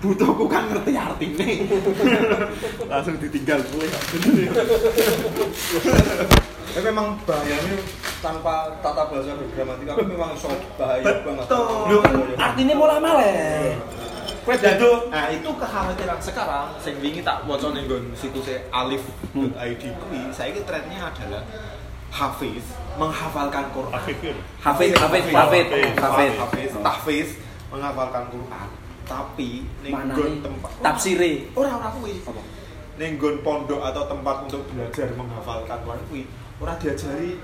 butuhku kan ngerti artinya langsung ditinggal gue Tapi memang bahayanya tanpa tata bahasa bergramatika itu memang so bahaya banget. Betul. Kan artine mulai maleh. Kowe dado. Nah, itu kekhawatiran sekarang sing wingi tak waca ning nggon situsnya alif.id kuwi, saiki trennya adalah Hafiz menghafalkan Quran. Hafiz, Hafiz, Hafiz, Hafiz. Hafiz, tahfiz menghafalkan Quran. Tapi ning nggon tempat Tafsire. ora ora kuwi. Ning nggon pondok atau tempat untuk belajar menghafalkan Quran kuwi ora diajari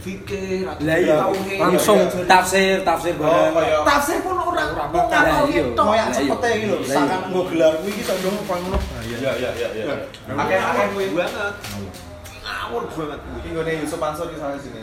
fikih, ora Lah iya, langsung ora diajari- tafsir, tafsir Oh, bareng. kayak tafsir pun orang Ora iya. tok. Lah, cepete iya. iki lho, iya. sakan nggo gelar kuwi iki sak ndong koyo ngono. Iya iya iya iya. Akeh-akeh kuwi banget. Ngawur banget kuwi. Nggone Yusuf Mansur iki salah sini.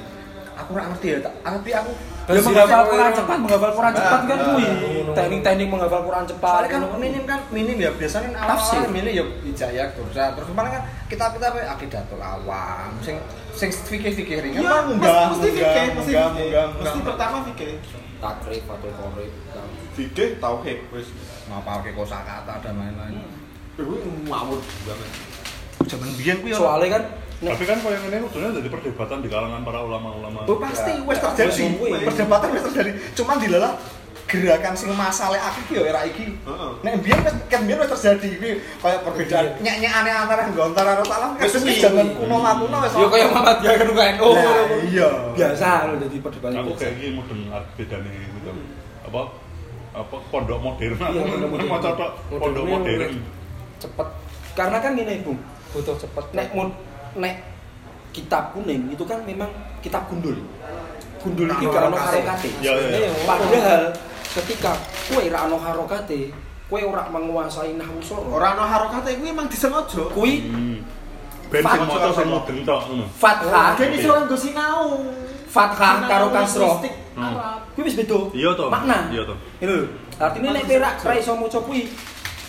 Aku ora ngerti ya, tak ngerti aku. Ya menghafal Quran cepat, menghafal Quran cepat kan Nah, kuwi. nah. Teknik-teknik menghafal Quran cepat. Soalnya kan minim kan minim ya biasanya kan Tafsir. awal minim ya hijayah dosa terus kemarin kan kita kita akidatul awam sing sing fikih-fikih ringan Iya, kan mesti fikih, mesti fikih. Mesti pertama fikih. takrif atau korib Fikih tauhid wis. ngapal ke kosakata dan lain-lain Kuwi ngawur banget. zaman biyen kuwi Soalnya kan nek Tapi kan kalau yang ini udah jadi perdebatan di kalangan para ulama-ulama. Oh, pasti Ya, wes ya, terjadi. kuwi. Perdebatan wes terjadi. Cuman dilalah gerakan sing masalah akeh ki ya era iki. Heeh. Nek biyen wes kan biyen wes terjadi iki kayak perbedaan Iya. nyek-nyekane antara gontar karo salam wis kuwi. zaman kuno kuno wes. yo kaya Muhammad ya kan kan. Oh, Lah, iya. biasa lho jadi perdebatan. Aku kayak gini mau dengar bedanya gitu. Apa apa pondok modern Iya, aku pondok modern. mau pondok modern. cepet karena kan gini bung butuh cepet nek mun nek kitab kuning itu kan memang kitab gundul gundul iki gak ono harokate. Ya, ya, ya. padahal ketika kue ra ono harokate kue ora menguasai nahwu soro Ora ono harokate kuwi emang disengaja. kui Hmm. Ben sing maca sing mudeng tok ngono. fathah Gen iso nggo sinau. fathah karo linguistik Hmm. Kuwi wis beda Iya toh. makna Iya. Ini lho, artinya nek perak ra iso maca kuwi,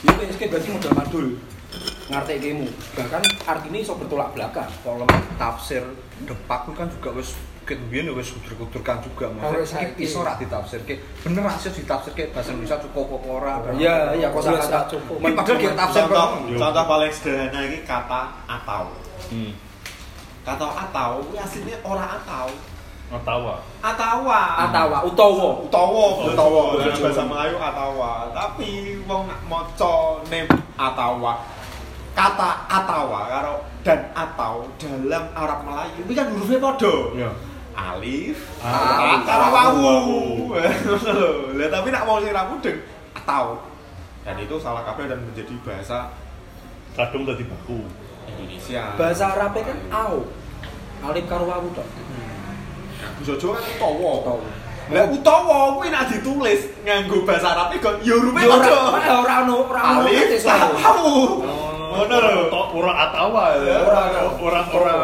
ya wis berarti modal madul. Ngartekemu. Bahkan artinya iso bertolak belakang. Kalau tafsir depak itu kan juga wis ket biyen ya wis kudur-kudurkan juga Harus maksudnya saiki. iso ra ditafsirke bener ra sih ditafsirke bahasa Indonesia cukup apa ora Iya, iya kosa Biasa kata cukup. Ini padahal dia tafsir Contoh, contoh paling sederhana ini kata atau. Hmm. Kata atau ini aslinya ora atau. Atawa. Atawa. Atawa utawa. Utawa, utawa. Utawa. Bahasa Melayu atawa. Tapi wong nak maca nem atawa. Kata atawa karo dan atau dalam Arab Melayu ini kan hurufnya padha. Iya. Alif, Alif, karo wawu. wawu. Lah tapi nak mau sing mudeng atau. Dan itu salah kabeh dan menjadi bahasa Kadung dadi baku. Indonesia. Bahasa Arabe kan au. Alif karo wawu tok. Bisa Jawa kan utawa. Utawa. Lah utawa kuwi nek ditulis nganggo bahasa Arab kok ya hurufe Ya ora padha. ora ono ora ono Alif soalnya. tahu. Ngono lho. Ora atawa ya. Ora, ora ora.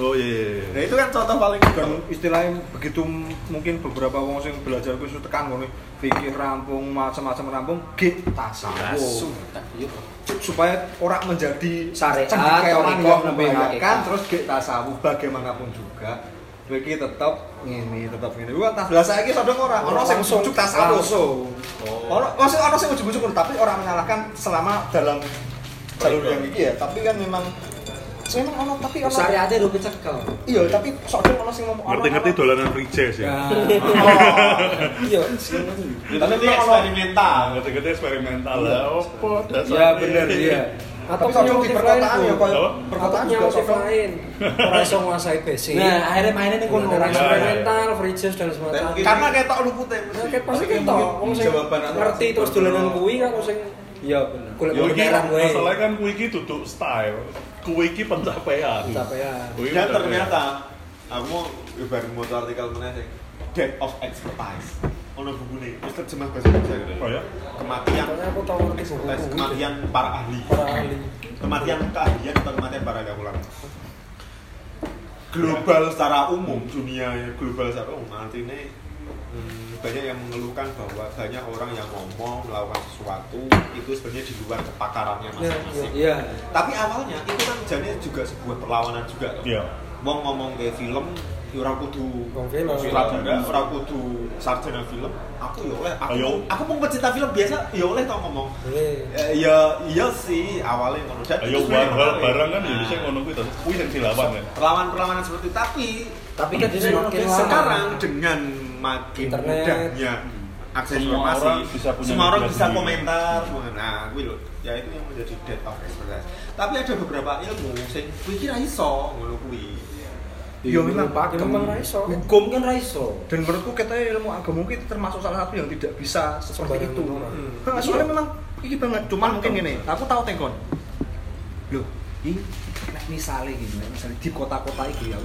Oh iya. Nah itu kan contoh paling dan istilahnya begitu mungkin beberapa wong sing belajar kuwi tekan ngono fikih rampung macam-macam rampung ge tasawuf supaya orang menjadi Syariat, cendekiawan thariqah, yang membahayakan hakikat. terus ge tasawuf bagaimanapun juga Iki tetap ngene, tetap ngene. Gua tas lah saiki sodong ora ono sing ujuk tasawuf. langsung. Ono maksud ono sing ujuk-ujuk tapi orang menyalahkan selama dalam jalur yang iki ya, tapi kan memang memang ono tapi ono Syariatnya udah kecekel. Iya, tapi sodong ono sing ngomong ono- Ngerti-ngerti dolanan free jazz ya. Nah, Iya. itu nanti eksperimental. Ngerti-ngerti eksperimental lah. Opo ya bener iya. Atau Tapi punya sodong di motif perkotaan ya? Atau perkotaan punya motif sodong lain. Orang iso nguasai basic. Nah, akhirnya mainnya nih kono. Ada Ya, eksperimental, free jazz dan mungkin- karena kayak tok lupute. Nah, kayak pasti Tapi kita mungkin wong sing jawaban atau- ngerti terus dolanan kuwi kan wong sing Iya golek Yo iki beneran wae. masalahnya kan kuwi iki duduk style. Kuwi iki pencapaian. Capaian. Kuwi Dan pencapaian. ternyata aku mau ibarat mau artikel mana sih? Death of expertise. Ono buku nih, terus terjemah bahasa Indonesia gitu. Oh ya? Kematian aku tahu ngerti expertise, kematian para ahli. para ahli. Kematian keahlian atau kematian para ahli ulang. Global secara umum, dunia global secara umum artinya hmm, banyak yang mengeluhkan bahwa banyak orang yang ngomong melakukan sesuatu itu sebenarnya di luar kepakarannya masing-masing. Iya. Tapi awalnya itu kan jadi juga sebuah perlawanan juga. loh. Iya. Wong ngomong ke film ya ora kudu sutradara, ora kudu sarjana film. Aku ya oleh, aku Ayo. aku mau pecinta film biasa ya oleh tau ngomong. Eh, ya iya sih awalnya ngono dan Ayo menarik. barang kan Nah, Indonesia ngono kuwi to. Kuwi sing dilawan kan. perlawanan-perlawanan seperti itu tapi Tapi kan semakin sekarang dengan makin Internet. mudahnya akses Semua informasi. orang bisa punya semua orang bisa komentar. Semua nah gue loh ya itu yang menjadi dead of expertise tapi ada beberapa ilmu sing gue kira iso ngono kuwi. Iya, memang. Pak memang ra iso. Hukum kan ra iso. dan menurutku kita ilmu agama mungkin termasuk salah satu yang tidak bisa seperti Sembarangan itu. orang. Hah, soalnya memang ini banget. Cuman mungkin gini aku tahu tengkon loh ini misalnya gini misalnya di kota-kota ini ya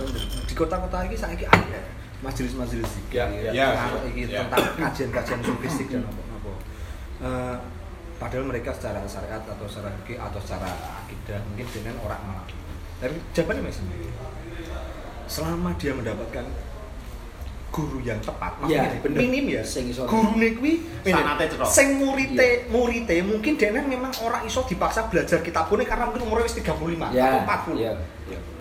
di kota-kota ini saya ada majelis-majelis zikir Ya, ya, tentang ya. ini, Ya. tentang kajian-kajian sufistik dan apa-apa Eh, padahal mereka secara syariat atau secara fikih atau secara akidah mungkin dengan orang malah tapi jawabannya masih sendiri selama dia mendapatkan guru yang tepat Ya, maksudnya bener. minim ya Sing iso. gurune kuwi Sanate sing murite murite mungkin dene memang orang iso dipaksa belajar kitab kuning karena mungkin umurnya wis 35 Ya. atau 40 Iya.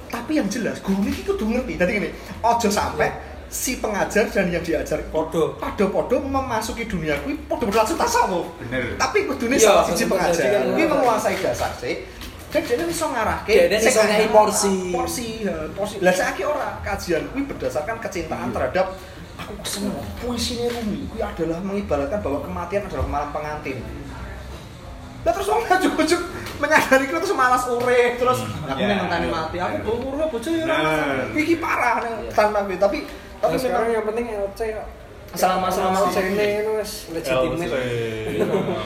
tapi yang jelas guru ini kudu ngerti jadi gini ojo sampai si pengajar dan yang diajar Podo. podo-podo memasuki dunia kuwi podo berlangsung tasawuf Bener. tapi kudune Iya, salah siji bener, pengajar jadi kan kuwi ngono. menguasai dasar sih dan dia iso ngarahke sing arah- porsi. porsi porsi lah saiki ora kajian kuwi berdasarkan kecintaan Iya. terhadap aku seneng puisinya Rumi kuwi adalah mengibaratkan bahwa kematian adalah malam pengantin Lah terus wong ujuk-ujuk menyadari itu terus malas urip terus aku nentani iya. mati aku umur bojo ya ora Nah. iki parah nih tanpa tapi tapi sekarang yang penting LC ya. Selama- selama- LC ini itu legitimate. LC.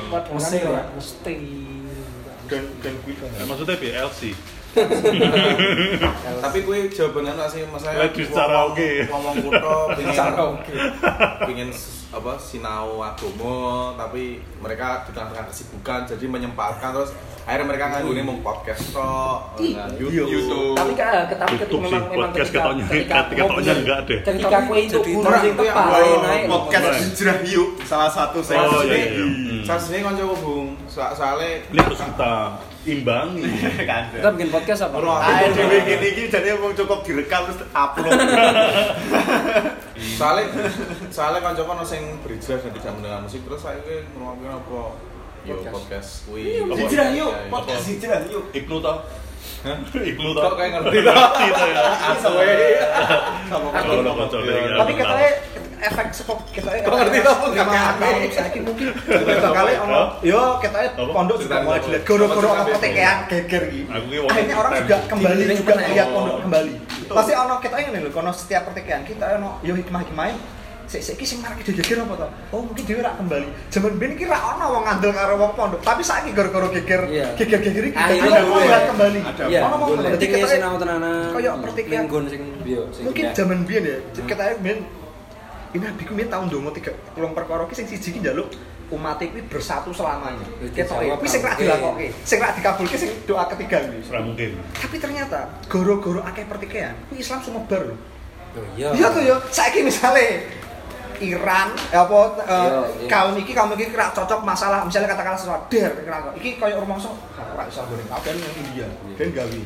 Padahal Mesti lah. Mesti. dan dan kuwi maksudnya BLC. tapi gue jawabannya lah sih mas saya Lagi secara oke. ngomong kuto pengen Secara oke. pengen apa sinau agomo tapi mereka di tengah-tengah kesibukan jadi menyempatkan terus akhirnya mereka nganggunya mau podcast Ih, nah, iya. YouTube Tapi kan tapi ketika memang memang podcast ketika ketoknya- ketika ketika ketoknya enggak deh. Ketika kowe itu guru orang sing itu yang tepat podcast hijrah yuk salah satu saya Oh, Saat iya, ini, iya, iya. saat ini kan coba bung so soalnya Ini harus kita imbangi. kan Kita bikin podcast apa? Ayo gini iki jadi mau cukup direkam terus upload. soalnya soalnya kan coba sing berhijrah dan tidak mendengar musik terus saya gue ngomongin apa yo podcast kuwi Apa- Hijrah yuk, ya, ya. podcast hijrah yuk. Ibnu tau? Hah? Ibnu tau? Kok kayak ngerti tau ya? Kocok deh, kan. tapi katanya efek sepok kita Kok ngerti tau? Nggak tahun ngerti. saiki mungkin beberapa kali ono yo katanya Apa? pondok juga mulai dilihat goro-goro ono petekean geger Aku wong akhirnya orang juga kembali juga meneh. lihat pondok kembali pasti ono kita ini lho kono setiap pertikaian kita ono yo hikmah-hikmah sik sik iki sing marake geger apa to? Oh mungkin dhewe rak kembali. Jaman ben iki ra ono wong ngandel karo wong pondok, tapi saiki gara-gara geger Iya. geger-geger iki gue- wong kembali. ada Iya, Ono wong Kita- sinau tenanan. Kayak pertikaian. Minggon sing yo sing mungkin zaman biyen ya kita biyen ini nabi ku biyen tahun dongo tiga puluh perkara ki sing siji ki njaluk umat iki bersatu selamanya. Jawab kuwi sing ra mungkin. dilakoke, sing ra dikabulke sing doa ketiga kuwi. Ora mungkin. Tapi ternyata goro-goro akeh pertikaian, Islam sumebar lho. Oh, Iya. Iya tuh yo, saiki misale Iran eh, apa eh, kaum iki kaum iki kira cocok masalah misalnya katakanlah sesuatu der kira iki koyo rumangsa ora iso goreng kabeh ning India ben gawe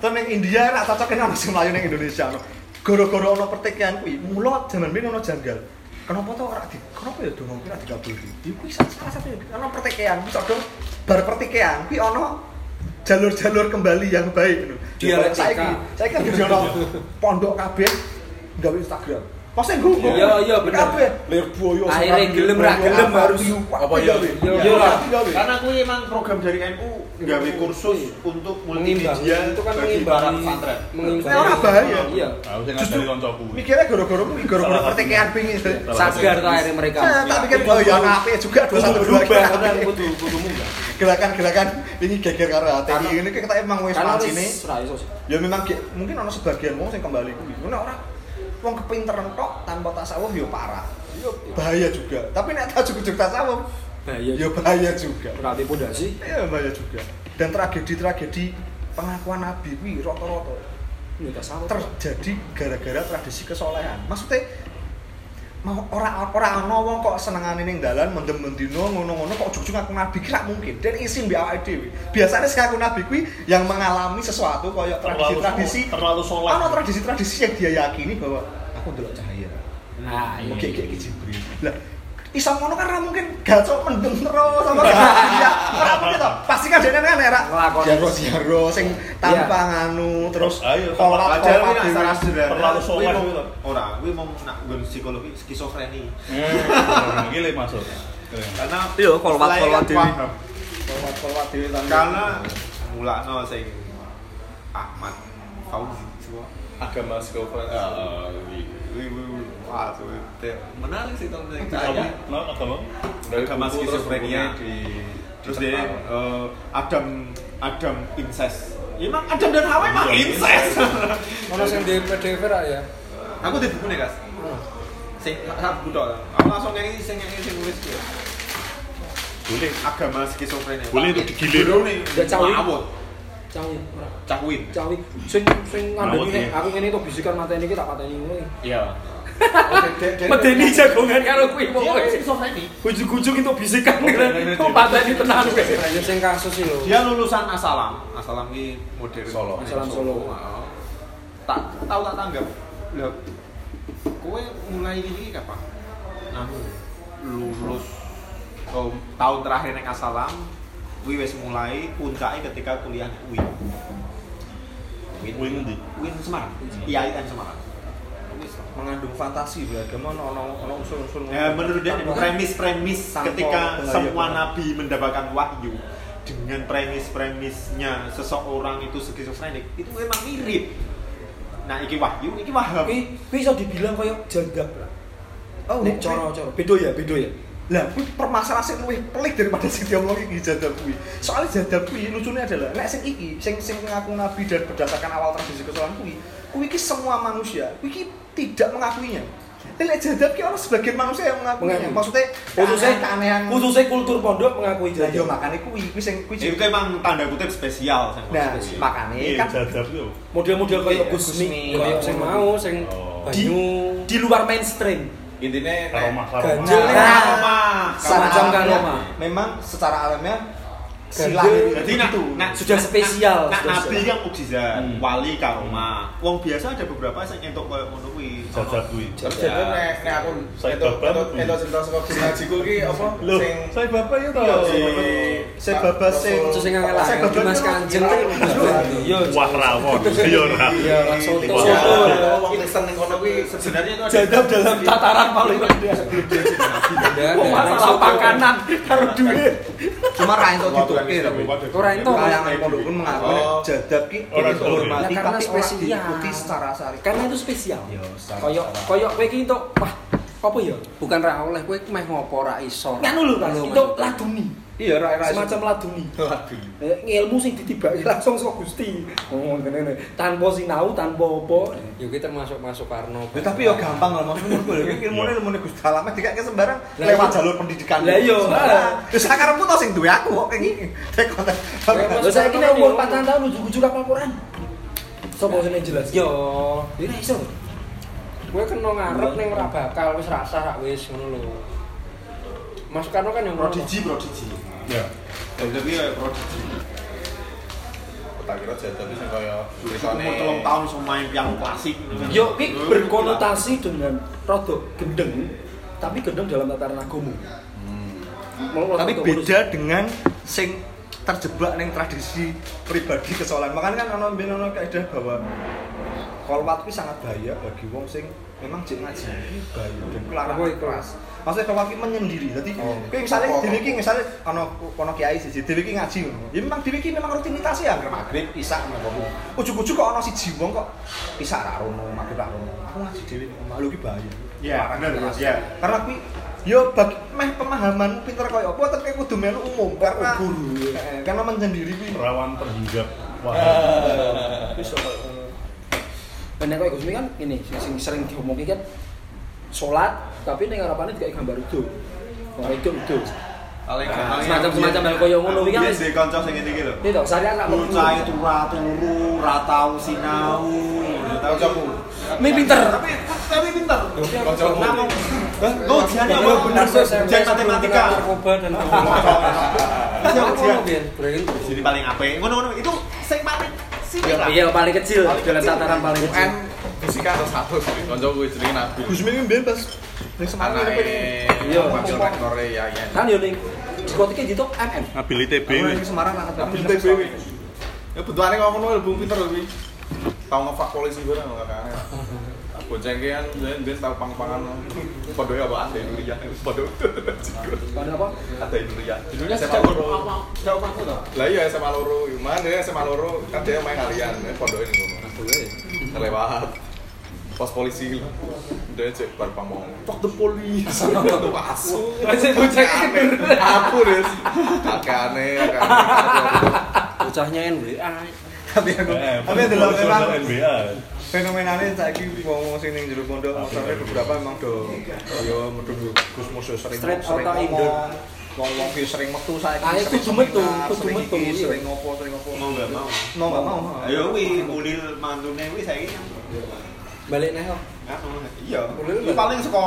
terus ning India ora cocok ono sing mlayu ning Indonesia no. goro-goro ono pertikaian kuwi mula jaman biyen ono janggal kenapa tuh ora di kenapa ya dongo kira dikabulke iki kuwi salah satu ono pertikaian cocok dong bar pertikaian kuwi ono jalur-jalur kembali yang baik. Dialektika. Saiki kan ono pondok kabeh gawe Instagram. Maksudnya gue, gue, Iya, iya, bener. Kabeh, lir boyo. Akhirnya gelem, ra gelem harus. Apa ya? gawe? Iya, Iya, iya. gawe. Karena aku emang program dari NU nggawe kursus untuk multimedia itu kan mengimbangi pesantren. mengimbangi. Nah, orang bahaya. Iya. Justru. Mikirnya goro-goro kuwi, goro-goro Salah pertikaian pingin. Sadar tuh akhirnya mereka. Tak pikir, oh ya apik juga dua satu dua Bener, kudu kudu munggah. gerakan-gerakan ini geger karo hati Karena- ini kita emang wis pancine ya memang mungkin ono sebagian wong sing kembali kuwi karena orang wong kepinteran tok tanpa tasawuf yo parah. Yo bahaya juga. Tapi nek cukup tasawuf Bahaya. yo bahaya juga. Berarti pondasi. iya bahaya juga. Dan tragedi-tragedi pengakuan nabi kuwi rata-rata Ya terjadi gara-gara tradisi kesolehan. Maksudnya mau ora ora ana wong kok senengane ning dalan mendem mendino ngono-ngono kok ujug-ujug ngaku nabi ki ra mungkin. Dan isin mbek awake dhewe. Biasanya sing ngaku nabi kuwi yang mengalami sesuatu Terlalu tradisi-tradisi terlalu soleh. Ana tradisi-tradisi yang dia yakini bahwa aku ndelok cahaya. Nah, Oke, oke, oke, Jibril. Lah, iso ngono kan ra mungkin gacok mendem terus sama ya. Ora mungkin to. Pasti kan dene kan era Nglakoni. jaro-jaro sing tanpa nganu terus Ayo, kolak dhewe. secara sederhana Terlalu kuwi to. Ora, kuwi mau nak nggon psikologi skizofreni. Hmm, gile masuk. Karena Iya, kolwat- selain kolwat dhewe. paham. Kolak-kolak dhewe tanpa- Karena mulakno sing Ahmad Fauzi. Agama skofren Wih, wih, wih. Wah, tuh, itu menarik sih tahun yang Apa? saya. Nah, agama? dari Agama skizofrenia. di Terus dia eh, Adam Adam incest. Ya, emang Adam dan Hawa emang Iya. incest. Ono sing di PDF ya. Aku di buku nih, Kas. Sing sak buku tok. Aku langsung nyanyi sing nyanyi sing nulis dia. Boleh. Agama skizofrenia. Boleh itu digilir. Nih. Ya, cawi. Ngawut. Cawi ora. Cakwin. Cawi sing sing ngandani nek ya. aku ngene to bisikan mateni iki tak pateni ngono. iya Medeni jagongan karo kuwi Dia pokoke. skizofreni. Ujug-ujug itu bisikan kok pateni tenan kowe. Ya sing kasus iki lho. Dia lulusan Asalam. Asalam ini modern. Solo. Asalam Solo. Tak tahu tak tanggap. Lah, kowe mulai ini kapan? Anu lulus oh, tahun terakhir neng Asalam, kuwi wis mulai puncaknya ketika kuliah di UIN. Wing ndi? UIN Semarang. IAIN Semarang. Wis. mengandung fantasi beragama ono ono ono unsur-unsur Ya, menurut dia premis-premis ketika semua nabi mendapatkan wahyu dengan premis-premisnya seseorang itu skizofrenik itu memang mirip. Nah, iki wahyu, iki kuwi iso dibilang koyo jadab lah. Oh, Nek oke. cara-cara beda ya, beda ya. Lah, kuwi permasalahan sing luwih pelik daripada sing diomongi iki jadab kuwi. Soalnya jadab kuwi lucunya adalah nek sing iki, sing sing ngaku nabi dan berdasarkan awal tradisi kesalahan kuwi, kuwi iki semua manusia, kuwi iki tidak mengakuinya. Nek jadab ki ono sebagian manusia yang mengakuinya. Mengakui. Maksudnya Khususnya keanehan. khususnya kultur pondok mengakui Lah yo jadab. makane kuwi kuwi sing kuwi Itu kan emang tanda kutip spesial saya Nah, maksud. makane Iya, kan jadab itu. Model-model koyo Iya, Gusmi, koyo sing mau sing Oh. di, di luar mainstream. Intinya Semacam alamiah, karoma. memang secara alamiah Ganjil. Silah Jadi nak, nak Sudah spesial, Nak sudah nabi yang mukjizat, Hmm. wali karoma. Wong biasa ada beberapa yang entuk koyo ngono kuwi. Kuwi. Terus jadi nek nek aku Saya itu babat, itu Bu. itu cerita saka guru ngajiku ki apa sing saya bapak ya Iya, tau. si Saya babas sing sing angel Saya Dimas sing- Kanjeng. Iya. Wah, rawon. Iya, ora. Iya, langsung soto. wong- wong Kristen ning kono kuwi sebenarnya itu ada Jadab dalam tataran paling rendah. Oh, masalah makanan karo duit. cuma ra entuk dituke tapi. Ora ento. Kayangan pondok pun mengaku nek Oh. jadab ki itu tapi spesial. diikuti secara syari. Karena itu spesial. Koyo secara- koyo kowe iki entuk wah apa ya? Bukan ra oleh kowe meh ngopo ra iso. Nganu lho, Itu Mas. laduni. Iya, ra ra Semacam laduni. Waduh. Eh, ilmu sing ditibaki langsung saka Gusti. Oh, ngene tanpa sinau, tanpa apa. Yo ki termasuk masuk Karno. Ya, tapi yo gampang lah maksudnya gue lagi ilmune ilmune Gusti Allah dikake sembarang lewat iya. jalur pendidikan. Lah, iya. Terus akarmu tau sing duwe aku kok kayak gini. Tek konten. Lho saiki nek umur 4 tahun ujug-ujug apal Quran. Sopo sing jelas? Yo, ora iso. kowe kena ngarep ning ora bakal wis rasa rak wis ngono lho. Mas Karno kan yang Prodigi, prodigi. Ya. Jadi ya prodigi. Tak kira jadab sing kaya Umur tulisane telung tahun iso main piano klasik. Yo ki berkonotasi dengan rodok gendeng, tapi gendeng dalam tataran agama. Mau Tapi beda dengan sing terjebak ning tradisi pribadi kesalahan. Makanya kan ono ben ono kaidah bahwa kolwat kuwi sangat bahaya bagi wong sing memang jek ngaji iki dan kuwi larang Oh, itu. keras. Maksudnya kolwat kuwi menyendiri. Dadi Oh. kowe misalnya Oh. dhewe iki misalnya ono ono kiai siji dhewe iki ngaji ngono. Ya memang dhewe iki memang rutinitas ya anggere maghrib, isya ngono. Ujug-ujug kok ono siji wong kok isya ra rono, ra rono. Aku ngaji dhewe omah lho ki bahaya. Iya, bener, keras. iya. Karena kuwi yo bagi meh pemahamanmu pinter koyo apa tetep kudu melu umum karena guru. Eh, karena menyendiri kuwi Rawan terhinggap. Wah. Bisa koyo nek koyo Gusmi kan ini sing, sing sering diomongin kan salat tapi ning harapannya dikai gambar itu. Wah itu itu. Paling Nah, semacam- semacam hal koyo ngono kuwi kan Biyen wis- di kanca sing ngene iki lho. Ini tau syariat anak Bocah itu ra turu, ra tau sinau. Kancaku. Mi pinter. Tapi tapi pinter. Kancaku. Nah, mau Oh, ujiannya apa? bener Ujian matematika. narkoba dan Iya, Apa ujian. Jadi paling apik. Ngono-ngono itu sini Iya, lah. iya paling kecil Paling dalam kecil. tataran paling kecil. UN fisika atau satu sih konco gue jenenge Nabil Gus Mimin mbiyen pas ning Semarang anake itu Iya. wakil rektore ya ya Kan yo ning diskotiknya gitu MM. Nabil ITB wis. Semarang Nabil TB ya bentukane ngomong wae bung pinter lho kuwi tau ngefak polisi gue nang kakak bocah iki kan ben tau pang-pangan podoke apa ada Indonesia podo Pada apa? ada Indonesia Indonesia SMA loro. jauh aku tuh. lah iya SMA loro. Mana dia SMA loro? Kan dia main harian podoke ning ngono. Terlewat pos polisi. Dia cek bar pamong fuck the police. Masuk Masih bocah ini. aku aneh agak aneh. Bocahnya NBA. tapi aku Eh, tapi profesor memang NBA. Fenomenalnya saiki wong sing ning jero pondok maksudnya beberapa memang do yo metu Gus Mus yo sering Straight sering. Indo. Wong-wong ki sering metu saiki. Ah, itu metu, kudu sering metu. Sering ngopo, sering ngopo. Mau nggak mau. Mau nggak mau. Ayo wi mulil mantune wi saiki kan. Balik nih kok. Iya. Lah. paling saka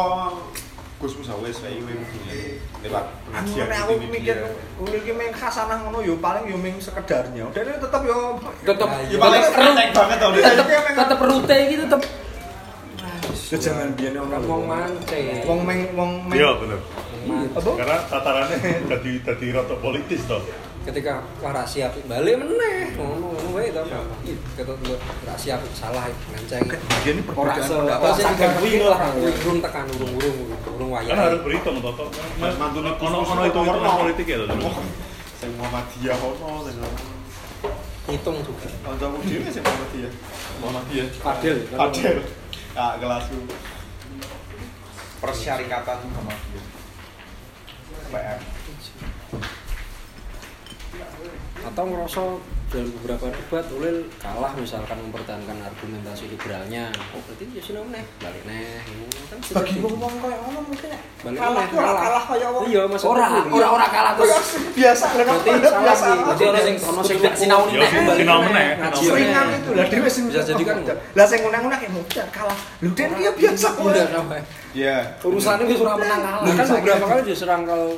Gus Musa wis saiki wi mulil lewat nek aku mikir media. ulil ki meng khasanah ngono yo paling yo meng sekedarnya. Udah ini tetep yo Tetep Ya paling enteng banget tau. tetep yo tetep rute iki tetep Yo jangan biyen ono wong mancing. Wong meng wong meng Iya bener. apa? Karena tatarannya jadi jadi rada politis toh. Ketika wah siap balik meneh ngono ngono wae to ketok lu ra siap salah nganceng Biyen ini ora perbedaan pendapat gak kuwi lah urung tekan urung urung urung Kan wayah harus berhitung toh. toh. Mantune Gus Ono Mus ono itu nol. politik ya toh. Sing Muhammadiyah ono sing hitung juga kancaku dhewe sing Muhammadiyah. Muhammadiyah padel Padel. Ah kelasku. persyarikatan Muhammadiyah PM atau ngerasa dalam beberapa debat ulil kalah misalkan mempertahankan argumentasi liberalnya oh berarti ya sih neh balik neh ngono kan Bagi jadi. wong-wong koyo ngono mungkin ya. Balik kalah ora kalah kaya wong. iya mas Ora, ora ora kalah terus biasa lho berarti salah biasa. sih berarti ono sing ono sing gak sinau Ya, sing balik sinau sinau Seringan itu lah dhewe sing Bisa jadi kan. Lah sing ngundang-ngundang ya mudah kalah. Lho den ki ya biasa kok. udah sampai Iya. urusannya wis ora menang kalah Nah, kan beberapa kira- kali diserang kalau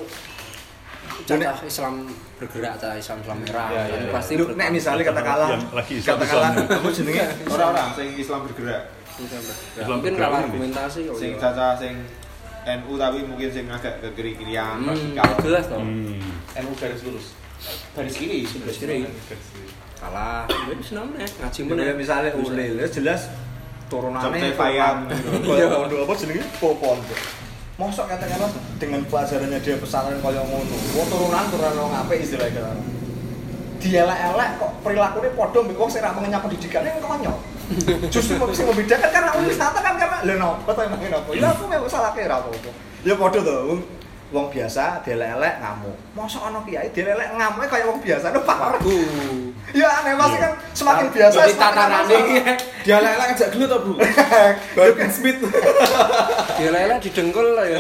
cacah Islam bergerak cacah Islam Islam merah Ya, ya, ya. pasti Lu ber- nek misalnya katakanlah Yang lagi Islam- katakanlah apa jenenge Ora-ora sing Islam bergerak. Islam bergerak. Islam mungkin ini. argumentasi oh Sing iya. caca sing NU tapi mungkin sing agak ke kiri-kirian Hmm, radikal. jelas toh Hmm. NU garis lurus Garis kiri. Garis kiri. kalah ya wis meneh ngaji meneh misalnya ulil ya jelas turunannya Jam Tefayan. Iya, pondok apa jenenge? Po pondok. Mosok katakanlah dengan pelajarannya dia pesantren kaya ngono. Wong turunan turunan wong apik istilahnya kan. Dielek-elek kok perilakunya padha mbek wong sing ra mengenyam pendidikan yang konyol. Justru mau sing membedakan karena wisata kan karena lho nopo to emang nopo. Ya aku memang salah kira apa-apa. Ya padha to wong biasa dielek-elek ngamuk. Mosok ana kiai dielek ngamuk kaya wong biasa. Lho Pak. Ya aneh pasti kan semakin biasa semakin tatanane dia lelek aja gelut to bu? Bagian Smith. Dia lele didengkul lah ya.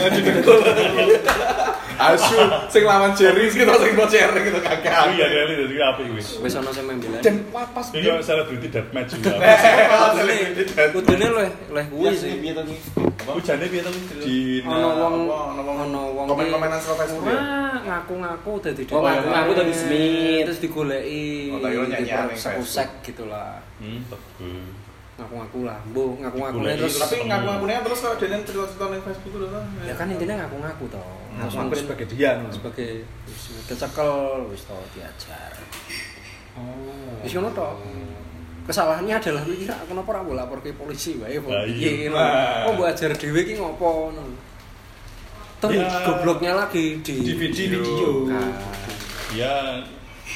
Asu sing lawan Jerry kita sing mau sharing gitu Oh kakak iya iya jadi apa ini? wis ana sing membela. Dan pas kalau selebriti deathmatch juga. kudune leh leh kuwi sih. Hujannya piye to? di Ono wong ono wong ono wong komen-komenan sama Facebook ya? Ora, ngaku-ngaku dadi Oh, ngaku-ngaku dadi Smith. terus digoleki Oh, tak kira nyanyian ning sekusek gitu lah Hmm, ngaku-ngaku lah bu ngaku-ngaku Digoleki. terus tapi ngaku-ngakunya terus kalau dia cerita-cerita ning Facebook itu kan ya kan intinya ngaku-ngaku toh Terus Mungkin aku sebagai dia no. sebagai kecekel wis toh diajar Oh. wis ngono toh kesalahannya adalah lu kira kenapa ora mbok lapor ke polisi wae Lah, piye iya. ngono. oh mbok ajar dhewe ki ngopo ngono Toh Ya. gobloknya lagi di DVD video. video. Nah, Ya,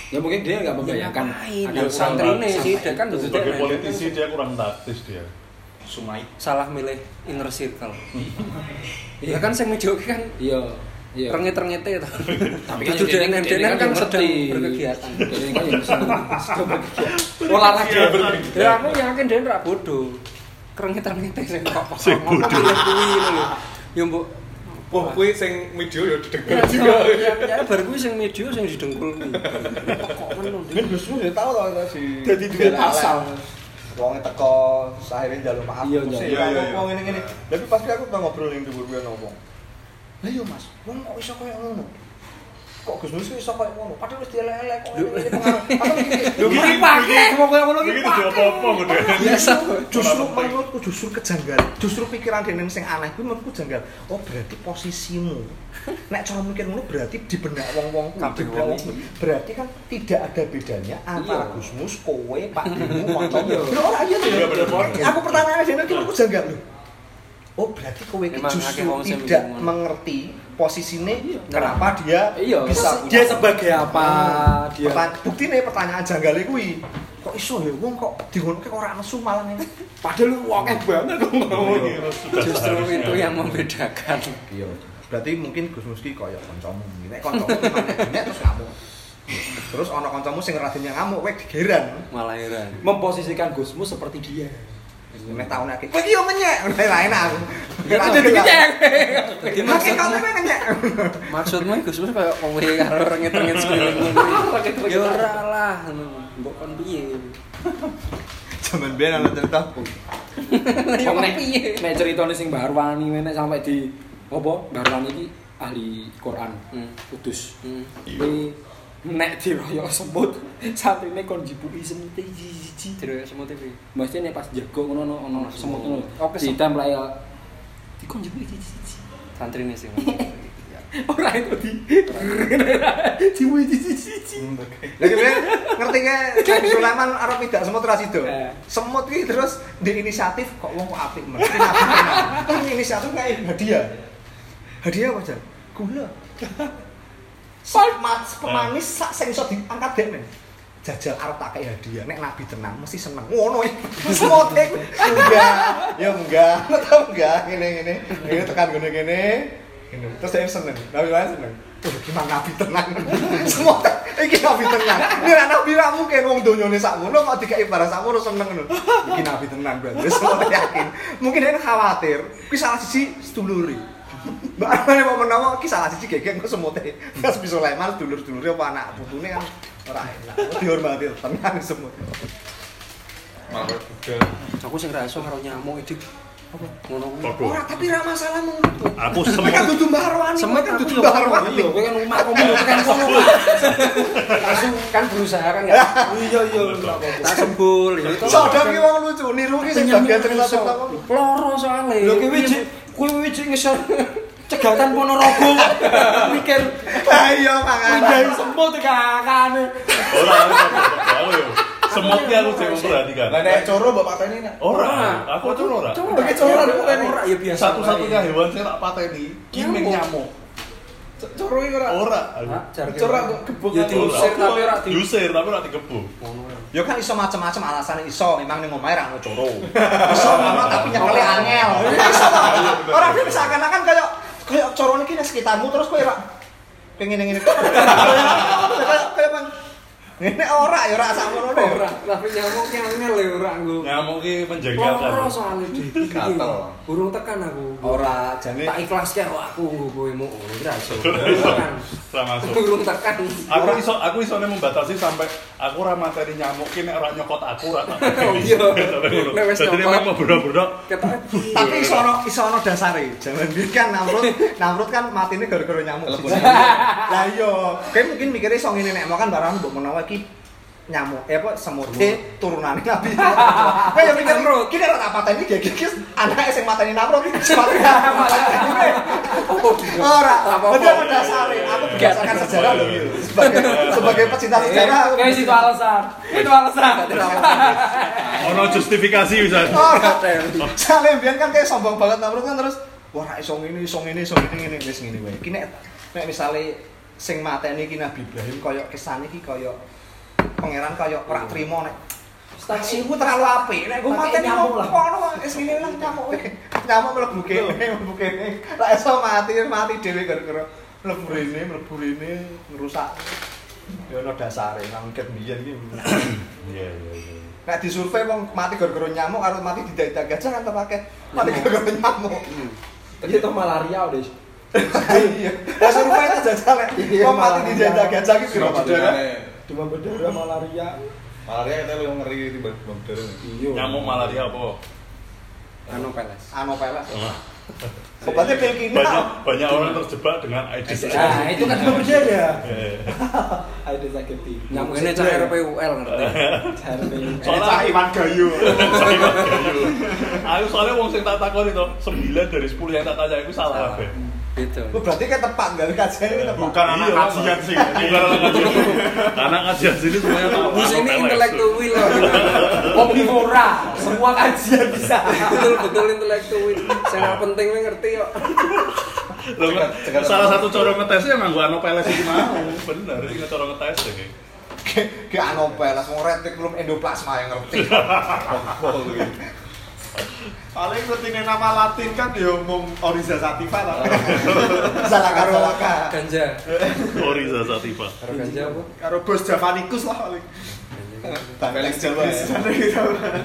Ya mungkin dia nggak membayangkan ngapain? ada Ya, santri ini sih, dia kan sebagai dia- politisi dia kurang taktis dia. Sumai salah milih inner circle. ya kan sing video kan Iya, iya. rengit-rengite to. Tapi kan denen dia denen kan kan yang sedang berkegiatan. Jadi kan yang sedang berkegiatan. Olahraga. Ya aku yakin dia ora bodoh. Rengit-rengite sing kok ngomong bodoh. milih kuwi lho. Ya mbok Wah, kuwi sing video ya didengar Ya, juga. ya, ya, bar kuwi sing media sing didengkul kuwi. Kok men lho. Mungkin Gus Mus ya tahu tau tau si Jadi duwe pasal. wonge teko akhirnya njaluk maaf Iya, iya, ya, iya, ngomong iya. ngene ngene tapi pasti aku tau ngobrol ning dhuwur kuwi ngomong lah iya mas wong kok iso koyo ngono kok Gus Mus iso koyo ngono? Padahal wis dielek-elek kok. Ngene iki pengaruh. Aku Iki pakai ngomong koyo ngono iki Iki tuh apa-apa gede. Biasa. justru menurutku justru kejanggal justru pikiran dene sing aneh kuwi menurutku janggal. Oh berarti posisimu. Nek cara mikir ngono berarti di benak wong-wong Kabeh wong berarti kan tidak ada bedanya antara Iya. Gus Mus kowe Pak Demu kancamu Iya. lho ora iya Iya, aku pertanyaannya dene iki menurutku janggal lho. Oh berarti kowe justru tidak mikir ngono. mengerti posisinya kenapa dia Iya, bisa dia sebagai apa? Dia Pertanya- bukti nih pertanyaan janggalnya kuwi kok iso ya wong kok dingono kok ora nesu malah ngene padahal lu wakeh banget kok. Ini sudah Justru itu yang membedakan. iya berarti mungkin Gus Muski kaya kancamu nek kancamu nek terus ngamuk terus ana kancamu sing radine ngamuk kowe digeran Malah heran. Memposisikan Gusmu seperti dia. Nek taune iki kowe iki yo ngenyek ora enak aku Ya kan jadi ngecek. Jadi makin maksudnya, kau ngenyek maksudnya Gus Mus kayak kowe karo rengit-rengit sekeliling ngono. Ya ora lah, mbok kon piye? jaman biyen ana cerita Ya nek piye? nek ceritane sing Barwani nek sampai di apa Barwani iki ahli Quran. Hmm. Kudus. Hmm. Kuwi nek diroyok semut satrine kon jibuki semute jiji. Terus semua TV. Mesti nek pas jago ngono ono semut semut. ngono. Oke, Di semut. template ya dikon jibuki jiji. Santri nih sih. Ora itu di jibuki jiji. Lagi biyen ngerti ke Nabi Sulaiman arep tidak semut ra sido. Eh. Semut ki terus di inisiatif kok wong kok apik men. Kan inisiatif kayak hadiah. Hadiah apa jan? Gula. Sak mas pemanis sak sing iso diangkat dek men. Jajal arep tak kei hadiah. Nek Nabi tenang mesti seneng. Ngono iki. Semut iki. Enggak. Ya enggak. Tau enggak ngene ngene. Ini tekan ngene ngene. Terus saya seneng. Nabi Sulaiman seneng. Tuh gimana Nabi tenang. Semua iki Nabi tenang. Ini nek Nabi ra mungkin wong donyane sak ngono kok dikai barang sak ngono seneng ngono. Iki Nabi tenang berarti semua yakin. Mungkin dia khawatir, kuwi salah siji sedulure. Mbak Armane mau menawa ki salah siji gegek kok semote. Pas bisa Sulaiman dulur-dulure apa anak putune kan ora enak. Dihormati tenang semut. Malah budal. Aku sing ra iso karo nyamuk iki. Apa? Ngono kuwi. Ora tapi ra masalah menurutku. Aku Kowe semut kan dudu Mbah Arwani, Semut kowe kan dudu yo Mbah karo Arwani. Iya, kowe kan rumah kamu yo tekan kono. Langsung kan berusaha kan ya. Iya iya enggak apa-apa. Tak sembul ya itu. Sadar ki wong lucu, niru ki sing bagian cerita-cerita kok. Loro soalnya. Lho kowe kowe wiji ngesor cegatan Ponorogo. Mikir Ah iya pindahin makane. semut kakane. Ora, aku yo. Semutnya aku sing memperhatikan. Lah nek coro mbok pateni nek. Ora, aku tuh ora. Pakai coro lu kan. Ora ya biasa. Satu-satunya hewan sing tak pateni kimeng nyamuk. Coro iki ora. Ora. Coro kok gebuk. Ya diusir tapi ora di. diusir tapi ora digebuk. Ya kan iso macam-macam alasan iso, memang ning omahe ra ngono coro. Iso ngono tapi nyekeli angel. Iso to. Ora bisa seakan-akan kayak kayak coro iki nek sekitarmu terus kowe ora pengen ngene. Kayak kayak. Ini ora ya ora sakmono Ora, tapi nyamuknya angel ya ora nggo. Nyamuk ki Loro menjengkelkan. soalnya di. Gatel. Burung tekan aku. Ora jane Tak ikhlas ya aku nggo kowe mau ora iso. Ora masuk. Burung tekan. Aku iso aku isone membatasi sampai aku ora materi nyamuk ki nek ora nyokot aku ora tak. Oh, iya. Nek wis nyokot. piye? tapi iso ono iso ono dasare. Biyen kan Namrud, Namrud kan matine gara-gara nyamuk. Lah iya, kowe mungkin mikirnya iso ngene nek mau kan barang mbok menawa iki nyamuk eh apa semute turunane nabi kowe ya mikir Namrud. ki nek tak pateni iki anake sing mateni Namrud sepatu ora berarti ada dasare aku berdasarkan sejarah lho. Iki sebagai sebagai pecinta sejarah. aku Guys itu alasan. Itu alasan. ono justifikasi bisa. ora biyen kan kayak sombong banget Namrud kan terus wah iso ngene iso ngene iso ngene ngene. Wis ngene wae. Ki nek nek misale sing mateni ki Nabi Ibrahim kaya kesane ki kaya pangeran kaya ora trimo nek Stasiunku terlalu apik, nek Pakai mateni lah. kono wis ngene lah nyamuk. Nyamuk mlebu kene, mlebu kene. Ra iso mati, mati dhewe gara-gara mlebu rene, mlebu rene ngerusak. Ya ono dasare nang ket biyen iki. Iya iya iya. Nek disurvei wong mati gara-gara nyamuk karo mati didadak gajah kan terpakai. Mati gara-gara nyamuk. Tadi itu malaria udah. Iya. Lah survei itu jajal nek Iya, wong mati didadak gajah ki piro padahal. Demam berdarah malaria. Malaria kita lebih ngeri timbang demam berdarah. Iya. Nyamuk malaria apa? Peles. Anopeles. Wah, Obatnya pil Banyak kimia. banyak orang terjebak dengan Aedes Nah, itu kan demam berdarah. Eh, Ada sakit Nyamuk ini cah RPUL ngerti. Cah RPUL. Soalnya- Cah Iwan Gayu. Aku soalnya wong sing tak takon itu 9 dari 10 yang tak tanya itu salah kabeh. Gitu. Lu berarti kan tepat enggak kajian ini tepat. Bukan anak Iya, kajian sih. Bukan anak kajian. Anak kajian sini semuanya tahu. Bus ini intelektual loh. Omnivora, semua kajian bisa. Betul betul intelektual. Saya penting ngerti kok. Loh, salah satu cara ngetesnya emang gua anopeles iki mau. Bener, iki cara ngetes ya. kayak. Ke Anopeles mau retikulum endoplasma yang ngerti. Paling ngerti nama Latin kan ya umum Oriza Sativa lah. Salah salah Ganja. Oriza Sativa. Karo ganja apa? Karo bos Javanicus lah paling. Felix Jawa.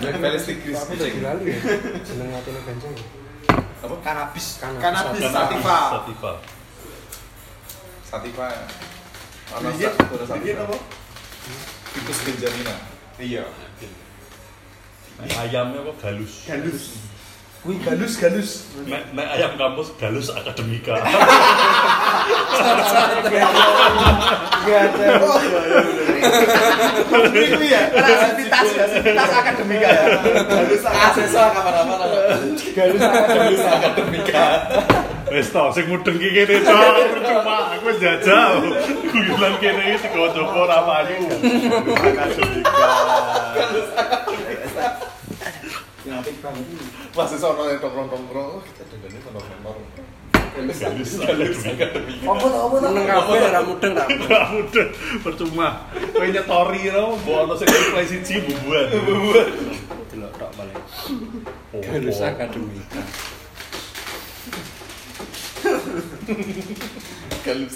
Felix Tigris. Aku udah lali ya. Seneng ngatine ganja. ya? Apa? Kanabis. Cannabis Karena Sativa. Sativa. Sativa. Sak dikit apa? Tikus Benjamina. Iya. Ayamnya kok galus. Galus. Wih galus galus. Nek, nek ayam kampus galus akademika. Ada. Ini ya, kreativitas akademika ya. Galus kapan-kapan. galus akademika. Akademika. Wes to, sing mudeng ki kene to, percuma aku wis jajal. Guyonan kene iki sego Joko ora payu. Akademika. apik banget. Masih sono yang tongkrong-tongkrong. Oh, kita. Galus akademika. Apa ora mudeng. Ora percuma. Kowe nyetori lo, mbok ono sing reply siji bubuan. Bubuan. Delok tok paling. Galus akademika. Galus.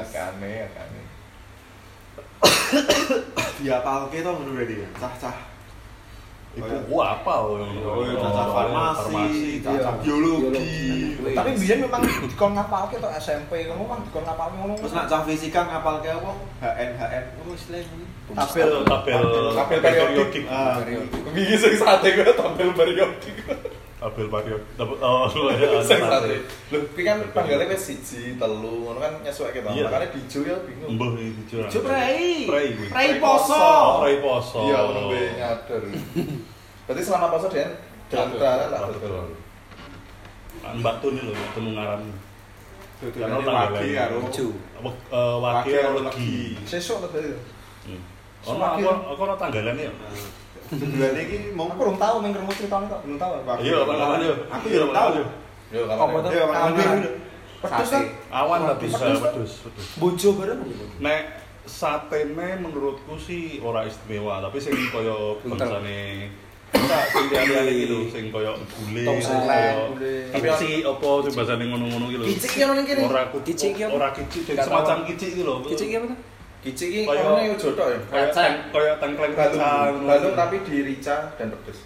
Akane, akane. Ya apa oke toh menurut dia? Cah-cah. Iku apa lo? Oh, cah-cah farmasi, cah-cah biologi. Tapi biyen memang dikon ngapalke to SMP ngono kan dikon ngapalke ngono. Terus nak cah fisika ngapal ke apa? HN HN. Oh istilahnya. Tabel tabel Tabel periodik. Ah, Wingi sing sate gue tampil periodik. Tabel period. Tabel oh iya. Sing sate. Lho, kuwi kan tanggalnya wis siji, telu, ngono kan nyesuake to. Iya. Makane dijo ya bingung. Mbah iki jujur. Ijo prei. Prei kuwi. Prei poso. Oh, prei poso. Iya, nembe nyadar. Berarti selama poso Den jantan tak betul. Mbak Tun lho, temu ngaran. Karena wagi karo eh, Wage karo legi. Sesuk to berarti. Hmm. Ono aku aku ono tanggalane ya. Bulan ini mau Aku belum tahu main kerumah ceritanya kok, belum tahu. Iya, kapan-kapan yo. Aku belum tahu. Yo Apa kapan. tuh? Iya. Ambil. Pedus kan? Awan lah Pedus, bisa pedus, pedus, pedus. Bojo bareng. Nek satene menurutku sih ora istimewa, tapi sing kaya Buntel. bangsane Enggak, sing liyane gitu, sing kaya gule, kaya kici apa sing bahasane ngono-ngono gitu. Kicik ya nang kene. Ora Kicik ki apa? Ora kicik, semacam kicik gitu loh. Kicik apa tuh? Kici iki Kaya- yo jodoh ya. Kaya Kacang. kaya tengkleng kacang. balung tapi di rica dan pedes.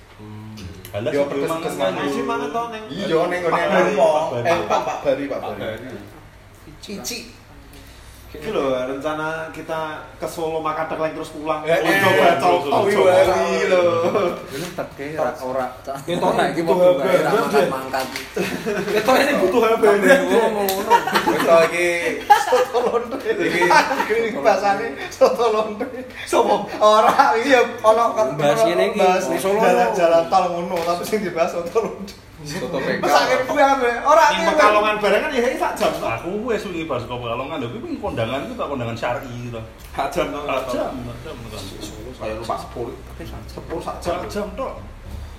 Halah Yo sing pedes pedes mangan. Masih mana toh neng? Iya ning ngene Pak Bari. apa? Pak Bari. Eh Pak Bari, Pak Bari. Cici. Iki loh rencana kita ke Solo makan tekleng terus pulang. Eh, Oh, eh, coba eh, Oh, coba Iya, loh. Ini tetke ora ora. Ora iki butuh tak mangkat-mangkat. Kita ini butuh HP ini. Ngono. To iki Soto lonte. Iki. Iki bahasane soto lonte. Sopo? Ora iki ya ono kan. Bahas ngene iki, Solo. Jalan-jalan tol ngono, tapi sing dibahas soto lonte. Soto PK. Akhir kuwi kan ora Yang Pekalongan barengan ya ini sak jam. Aku wes wingi bar saka Pekalongan lho, kuwi kondangan itu tak kondangan syar'i to. Sak jam toh. Sak jam, sak jam. Kayak lupa sepuluh. Sepuluh sak jam. Sak jam tok.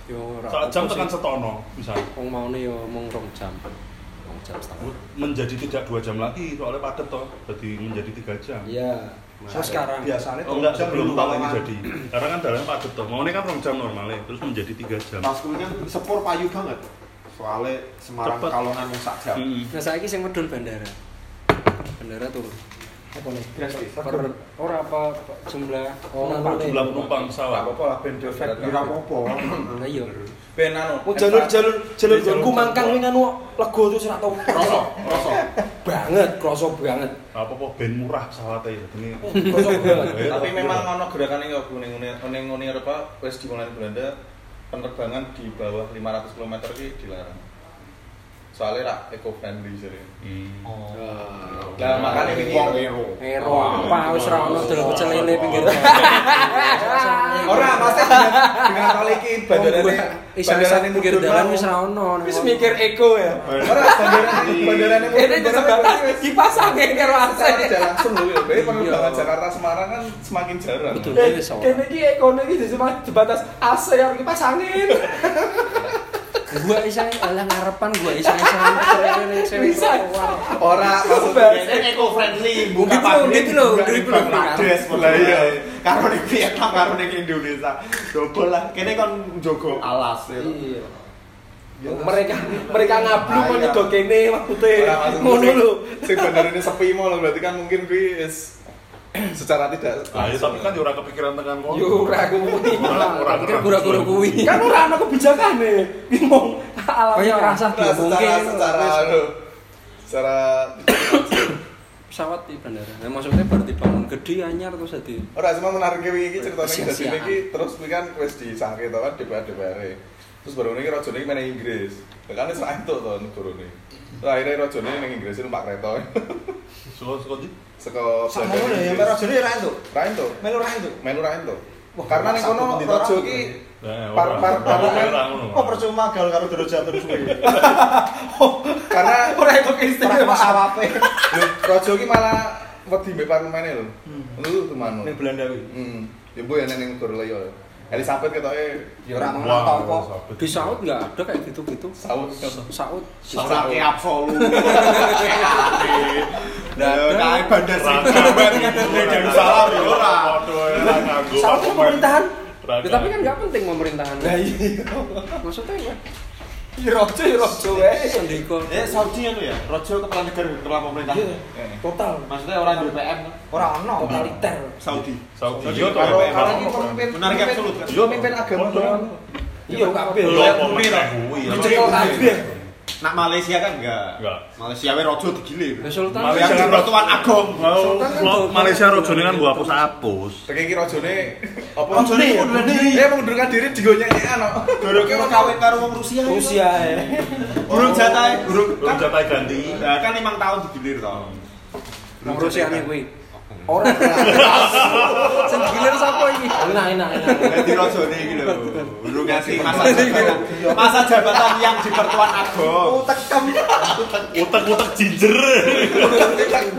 Yo ora. Sak jam tekan setono misalnya. Wong maune yo mung rong jam. Rong jam setengah. menjadi tidak dua jam lagi soalnya padat toh jadi menjadi tiga jam Iya. So sekarang biasanya oh enggak sebelum ini jadi karena kan dalamnya padat toh mau ini kan rong jam normalnya terus menjadi tiga jam Pas kuliah sepur payu banget. Soalnya Semarang Cepet. Kalongan mung sak jam. Mm. Nah saiki sing medun bandara. Bandara turun. Apa nih? Gratis. Per ora apa apa jumlah Oh, jumlah penumpang Gak pesawat apa-apa lah ben Efek efek kira apa? Lah iya. Ben anu. Oh jalur jalur jalur ku mangkang wing anu lego terus ora tau. Rosok, rosok. banget, kroso banget. Apa kok ben murah pesawatnya ya? Ini Kroso banget. Tapi memang ono gerakan ini kok ning ning ning Eropa wis dimulai Belanda penerbangan di bawah 500 km ki dilarang. Soalnya rak eco friendly sih. Hmm. Lah makanya ini Wong ero. Ero apa wis ra ono dol pecel lele pinggir. Ora pasti dengan dengan kali iki bandarane Isa-isa pinggir dalan wis ra ono. Wis mikir eko ya. Ora bandarane bandarane Ini disebabkan dipasangin karo AC. Aja langsung lho ya. Bae penerbangan Jakarta Semarang kan semakin jarang. Betul. Wis ora. Kene iki ekonomi iki cuma sebatas AC yang dipasangin. Gua isa alah ngarepan gua isa-isa Bisa. Ora maksud Biasanya eco friendly, buka loh, pabrik, gitu loh, gitu loh. Bangladesh, Lah iya. Karo ning Vietnam, karo ning Indonesia. Double lah. Kene kon njogo alas ya. Iya. mereka mereka ngablu kok Bahaya. nyedok kene maksudnya ngono lho Sing bandarane sepi mau berarti kan mungkin kuwi is secara tidak Nah, ya, tapi kan ya ora kepikiran tekan kono. yo ora kuwi Ora- ora- Pikir gura-gura kuwi. kan ora ana kebijakane ngomong alam Kayak rasa Nah, secara diomongke. secara secara pesawat di bandara. Nah, maksudnya baru dibangun gede anyar terus dadi. Ora cuma menarik iki ceritane iki dadi iki terus kuwi kan wis disangke to kan DPR DPR. Terus baru ini rajane iki meneh Inggris. Lah kan wis ra entuk to negarane. Lah akhirnya rajane ning Inggris numpak kereta. Di Saka Sama ngono ya, mek rajane ra entuk. Ra entuk. Melu ra entuk. Melu ra entuk. Wah, Karena ning kono orang iki Nah, Par- par-. Oh percuma gal karo derajat terus kuwi. karena ora itu Ora istimewa pas awape. raja iki malah wedi mbek parlemene lho. Lu teman. Ning Belanda kuwi. Hmm. Ya bu ya ning negara Elizabeth ketoke Ya ora ngono tau apa. Di Saud nggak ada kayak gitu-gitu. saut. Saud. Saurake absolut. Nggak ada. Nah, kayak bandar sing gambar di Darussalam ya ora. Nganggo Saud pemerintahan. Ya, tapi kan nggak penting pemerintahan. lah iya Maksudnya ya rojo ya rojo wae Sandiko. Eh Saudi anu ya, raja kepala negara kepala pemerintah. Iya. total Maksudnya orang di kan? Ora ono. totaliter Saudi. Saudi. Iya, kalau iki pemimpin Menarik absolut kan? Pemimpin agama iya kabeh lah. kuwi. dicekel kabeh Nak Malaysia kan enggak. Enggak. Malaysia we raja digilir. Ya, Sultan. Malaysia di pertuan agong. Mau kan Malaysia rojone kan gua hapus-hapus. Kayak iki rajane apa? Mundurkan diri. Eh mundurkan diri digonyek-nyekan kok. Doroke mau kawin karo wong Rusia. Rusia ya Burung jatah, burung kan. jatah ganti. Nah, kan 5 tahun digilir toh. Wong Rusia nih kuwi. Orang Sing gilir sapa iki? enak enak enak Jadi rajane iki lho. Burung ngasih masa jabatan. Masa jabatan yang di pertuan agong. tekem. Utek-utek ginger.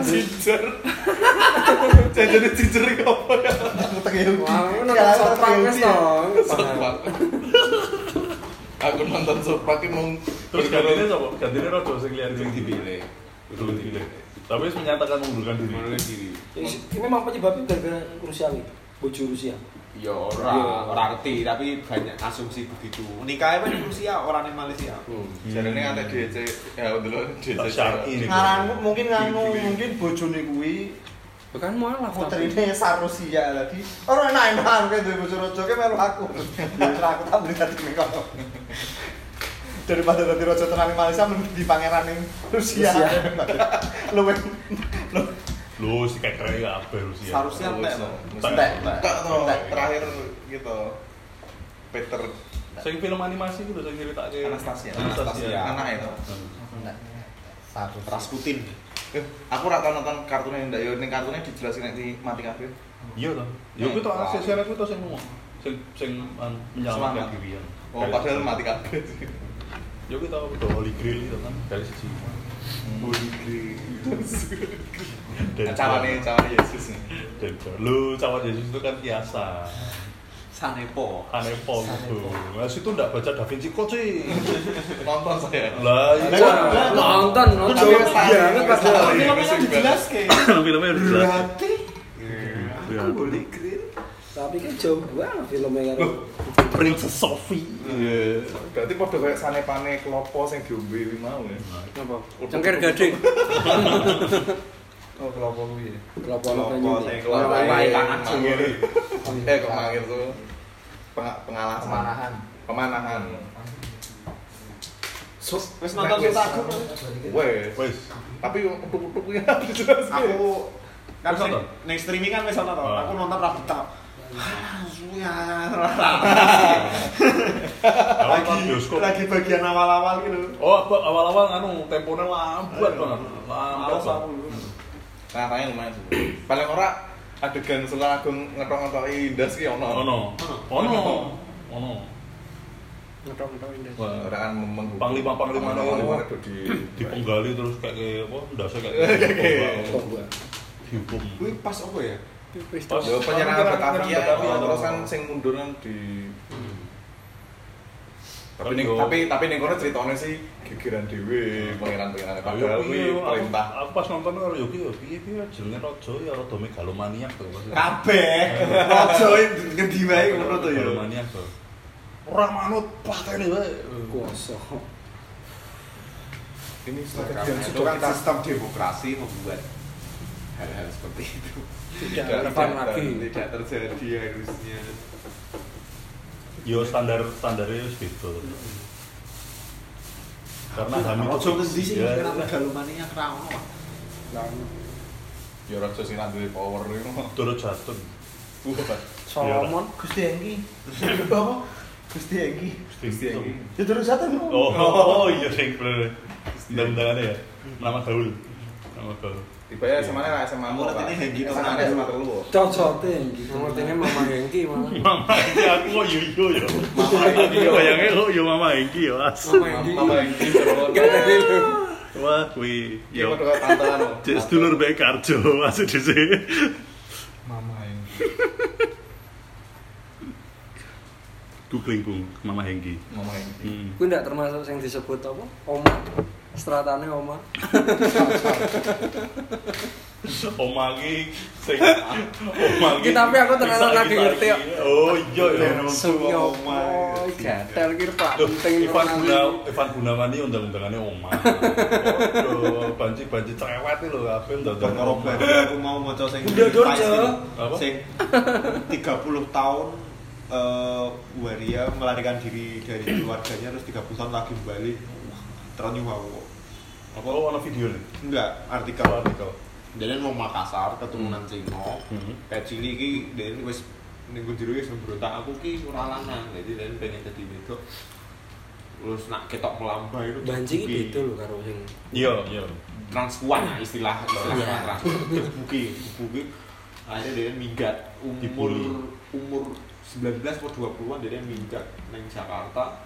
Ginger. Jajane ginger iki apa ya? Utek. Wah, Ya, sok utek Yahudi. wis to. Aku nonton Sopak iki mung Terus gantinya siapa? Gantinya rojo sing liar sing dipilih. Itu dipilih. Tapi wis menyatakan mengundurkan diri. Mundurkan diri. ini memang penyebabnya gara-gara Rusia wi bojo Rusia Ya ora, ora ngerti, tapi banyak asumsi begitu. Nikahnya kan di Rusia, orang di Malaysia. Jarene ngantek DC ya dulu DC. Tak syar'i nih. Ngaran mungkin nganu mungkin bojone kuwi Bukan mualaf tapi. putrine Sarusia lagi. Ora enak-enak kayak duwe bojo raja ke melu aku. Ya aku tak beli dadi ning kono. Daripada dadi raja tenan Malaysia mending di pangeran ning Rusia. Luwih Lu si kekere ya apa Rusia. Seharusnya entek loh. entek. Entek. terakhir gitu. Peter Sing film animasi ku lho sing ceritake Anastasia. Anastasia. Anak itu. Satu Rasputin. Eh, aku ora tau nonton kartunnya ndak yo ning kartunnya dijelasin nek di mati kabeh. Iya toh. Ya kuwi toh asis sing kuwi toh sing ngomong. Sing sing an, menyelamatkan diri ya. Oh, padahal mati kabeh. Ya kuwi toh toh Holy Grail itu kan dari sisi. Holy Grail. Dan Cawane cawane Yesus. Dan lu cawan Yesus itu kan biasa. Sanepo. Hanepo gitu. Nah, situ enggak baca Da Vinci Code sih. Nonton saya. Lah, Lah, iya. Nonton, nonton. Tapi wis tahu, Banget wis padahal. tahu. Filmnya kan. Filmnya udah jelas. Berarti Iya. Holy Grail. Tapi kan jauh banget filmnya kan. Princess Sophie. Iya. Berarti padha kayak sanepane klopo sing diombe kuwi mau ya. Apa? Cengker gading. Oh, klopo kuwi. Kelapa Kelompok banyu. sing yang mangir. Eh, kok mangir tuh? Peng- pengalasan. pemanahan. Pemanahan. Wis nonton Sultagung. Wes. Wes. Tapi utuk-utuk ya. Aku kan streaming kan wis ono to. Oh. Aku nonton ra betah. Bioskop. lagi bagian awal-awal gitu. Oh, awal-awal anu temponya lambat banget. Lambat aku. Nah, tanya lumayan sih. Paling ora adegan Sultagung ngetok-ngetoki ndas ki ono. Ono. Ono. Ono. Ngetok-ngetok indah. Wah, Ora kan memeng Panglima itu. itu di dipenggali terus kayak apa ndasnya kayak dihukum. Kuwi pas apa ya? Wis Pas- Yo Penyerangan Batavia, Batavia, terus kan sing mundur kan di tapi ning tapi tapi ning kono ceritanya sih gegeran dhewe pangeran-pangeran padahal kuwi iya, perintah. Aku, pas nonton karo yo ki yo piye piye jenenge raja ya rada megalomaniak to. Kabeh. Raja ngendi wae ngono to ya. Megalomaniak to. Ora manut patene wae. kuasa. Ini itu kan sistem demokrasi membuat hal-hal seperti itu Tidak relevan lagi. tidak terjadi harusnya. Yo standar standarnya wis beda. Karena Hamid Raja ngendi sih Ya, kira megalomania kra ono. Pak? ya raja sing duwe power iku. turut jatun. Wah, Solomon Gusti Engki. Apa? Gusti Engki. Gusti Engki. Ya terus satu Oh, oh, iya sing bener. Dan-dangannya ya. Nama gaul. Nama gaul. Tiba ya SMA lah SMA. Menurut ini Hengki SMA Nurmadi. SMA telu. cocote gitu. Ngertine Mama Hengki. Mama Hengki aku kok yo yo yo. Mama Hengki. Bayangnya kok yo Mama Hengki yo. Mama Hengki. Hengki. Wah, kuwi yo. Cek sedulur bae karjo masuk di sini. Mama Hengki. Googling Bung, Mama Hengki. Mama Hengki. Hmm. Kuwi ndak termasuk sing disebut apa? Oma. Stratane Oma. Oma sing Oma Iki tapi aku tenan lagi ngerti kok. Oh iya ya. Suyo. Oh, gatel ki Pak. Penting Ivan Guna, Ivan Gunawan ini undang-undangannya Oma. Waduh, banci-banci cerewet itu loh, apa undang Dan karo Oma. aku mau maca sing? Sing 30 tahun eh waria melarikan diri dari keluarganya terus 30 tahun lagi kembali. Aku. Apa oh, ada video nih? Enggak, artikel Kalau artikel. Jadi mau Makassar keturunan Cina. Hmm. Kayak cilik iki dia wis ning jero wis berontak aku ki ora lanang. Jadi dia pengen jadi wedok. Terus nak ketok melambai itu dibuki. beda lho karo sing Iya, iya. transpuan lah istilah istilah Iya. transpuan dibuki dibuki akhirnya dia minggat umur umur 19 atau 20-an dia minggat neng Jakarta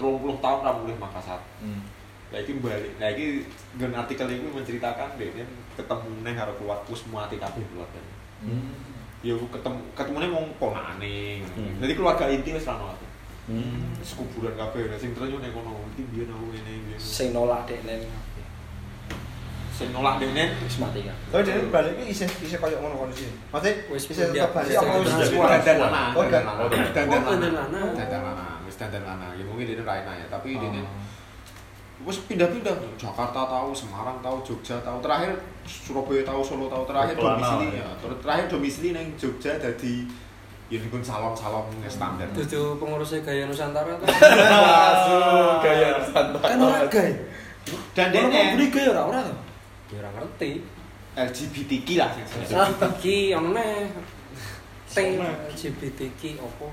30 tahun ra mulih Makassar Hmm. Nah, ini balik. Nah, ini gen artikel ini menceritakan deh, dia ketemu neng karo keluarga semua hati kabeh keluarga. Hmm. Ya ketemu ketemunya mau ponakane. Hmm. Jadi keluarga inti wis ra ono. Hmm. Kuburan kabeh. Nah, sing terus ning kono iki biyen aku ngene sing nolak dekne. Sing nolak dene Wis mati kan. Oh, jadi balik iki isih isih koyo ngono kondisi. Maksudnya Wis isih tetep balik Wis apa wis dandan lanang. Oh, dandan dandan lanang. Wis dandan lanang. Ya mungkin dene ra enak ya, tapi dene Oh. Wes pindah-pindah Jakarta tahu, Semarang tahu, Jogja tahu. Terakhir Surabaya tahu, Solo tahu. Terakhir domisili ya. ya. Ter- Terakhir domisili neng Jogja jadi ya niku salon-salon standar. Dudu pengurusnya gaya Nusantara kan. Masuk gaya Nusantara. Kan ora gay. Dan dene mau beli gay ora ora to? Ya ora ngerti. LGBTQ lah sing sebenarnya. LGBTQ ono neh. T LGBTQ opo?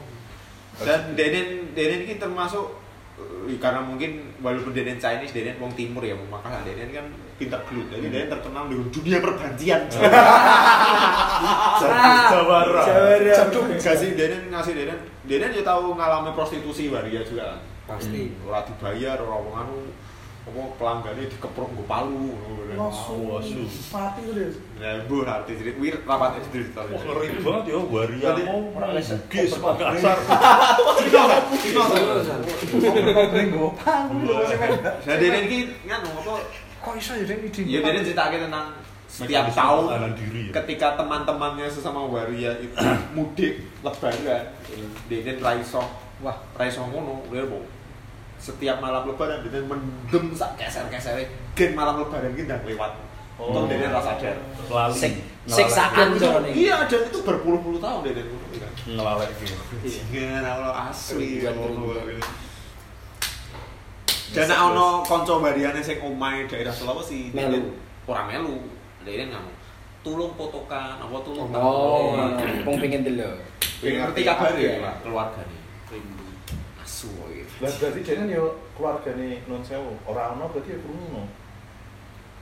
Dan Deden Deden ini termasuk eh, karena mungkin walaupun Deden Chinese, Deden wong timur ya, makanya Deden kan pintar gelut. Jadi Deden terkenal dengan dunia perbantian. Jawara. Jaduk gak sih Deden ngasih Deden. Deden ya tahu ngalami prostitusi waria juga kan. Pasti. Ora dibayar, ora wong anu apa pelanggannya dikeprok nggo palu ngono. Wasu. Mati arti jadi wir rapat. Wah, ngeri banget ya, waria mau Makassar. Cino, Ngobrol nggo palu iki nganu apa Kok iso ya ide? Ya tentang setiap tahun diri ya. ketika teman-temannya sesama waria itu mudik lebaran, dia raiso, wah raiso ngono, dia mau setiap malam lebaran dia mendem sak keser-keser gen malam lebaran kita udah lewat. Oh. Untung dia rasa sadar. Lali. Sik- siksaan jarane. Iya, dan itu berpuluh-puluh tahun dia kan. Ngelalek gitu. Iya, Allah asli. Allah. kerinduan. Dan ono kanca bariane sing omahe daerah Sulawesi, Melu. ora melu. Dia ngamuk. Tulung fotokan, apa tulung Oh, wong pengen delok. Pengen ngerti kabar ya keluargane. Rindu. Asu. Lah berarti dia kan yo keluargane non sewu. Ora ono berarti ya krungu.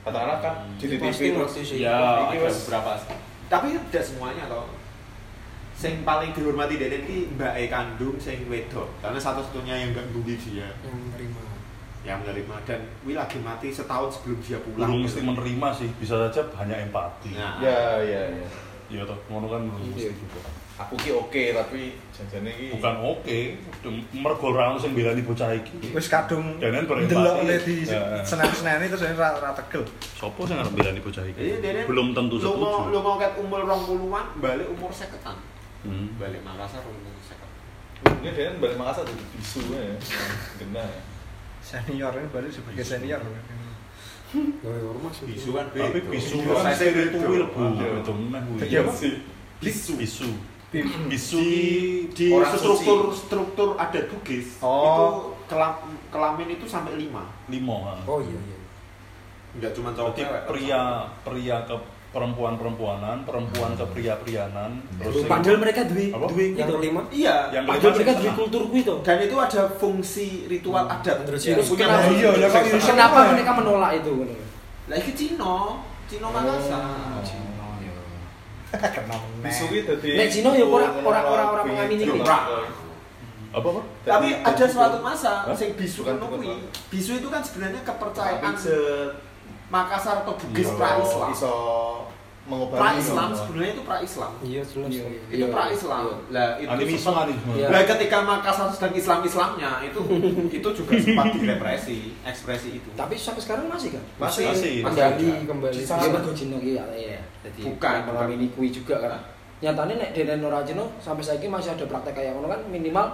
Katakanlah kan di TV terus. Ya, ada beberapa sih. Tapi tidak semuanya toh. Sing paling dihormati Deden ki Mbak E kandung sing wedok. Karena satu-satunya yang gak bully dia Yang menerima. yang menerima dan Wi lagi mati setahun sebelum dia pulang. belum mesti menerima sih bisa saja hanya empati Nah, Ya ya ya. iya toh ngono kan belum Iya. mesti juga Aku ki oke tapi janjane ki bukan oke mergo ora ono sing belani bocah iki Wis kadung berempati. ndelok oleh di Ya. senen-senen itu saya ra ra tegel. sopo sing arep belani bocah iki Deden belum tentu lu mau lu setuju mau ket umur 20-an balik umur 50-an. Hmm. Balik Makassar umur 50. ini dia balik Makassar jadi bisu ya. Genah ya. Senior ini baru sebagai senior. Gawe ormas. Bisu kan tapi bisu Bisu kan saya spiritual bu itu meneh kuwi. Jadi apa? bisu bisu bisu di di Orang struktur struktur adat Bugis Oh. itu kelam, kelamin itu sampai lima limo ha. Oh iya iya. nggak cuma cowok Berarti cewek pria pria ke perempuan-perempuan, perempuan ke pria-prianan, terus Padahal mereka duwe Apa? duwe yang gitu. kelima. iya Yang Padahal mereka duwe setengah. kultur kuwi to. dan itu ada fungsi ritual adat Terus punya kenapa? Iya, bisa- Kenapa mereka menolak itu? lah itu Cino Cino Makassar Kena Bisu ki dadi Nek Cino ya ora- ora- ora- ora mengamini ora. apa apa? tapi ada suatu masa sing bisu itu bukan, kuwi. bisu itu kan sebenarnya kepercayaan Makassar atau Bugis Iya, pra Islam iso mengobati pra Islam sebenarnya itu pra Islam Iya jelas. itu pra Islam lah itu Animisme sempat- animisme. Iya. Lah ketika Makassar sedang Islam-Islamnya itu itu juga sempat direpresi ekspresi itu. Tapi sampai sekarang masih kan? Masih. Masih. kembali Masih. kembali. Sama. Iya mergo Cino ki ya. Iya. Jadi Bukan, mengamini kuwi juga kan. Nyatane nek Denen ora Cino sampai saiki masih ada praktek kayak ngono kan minimal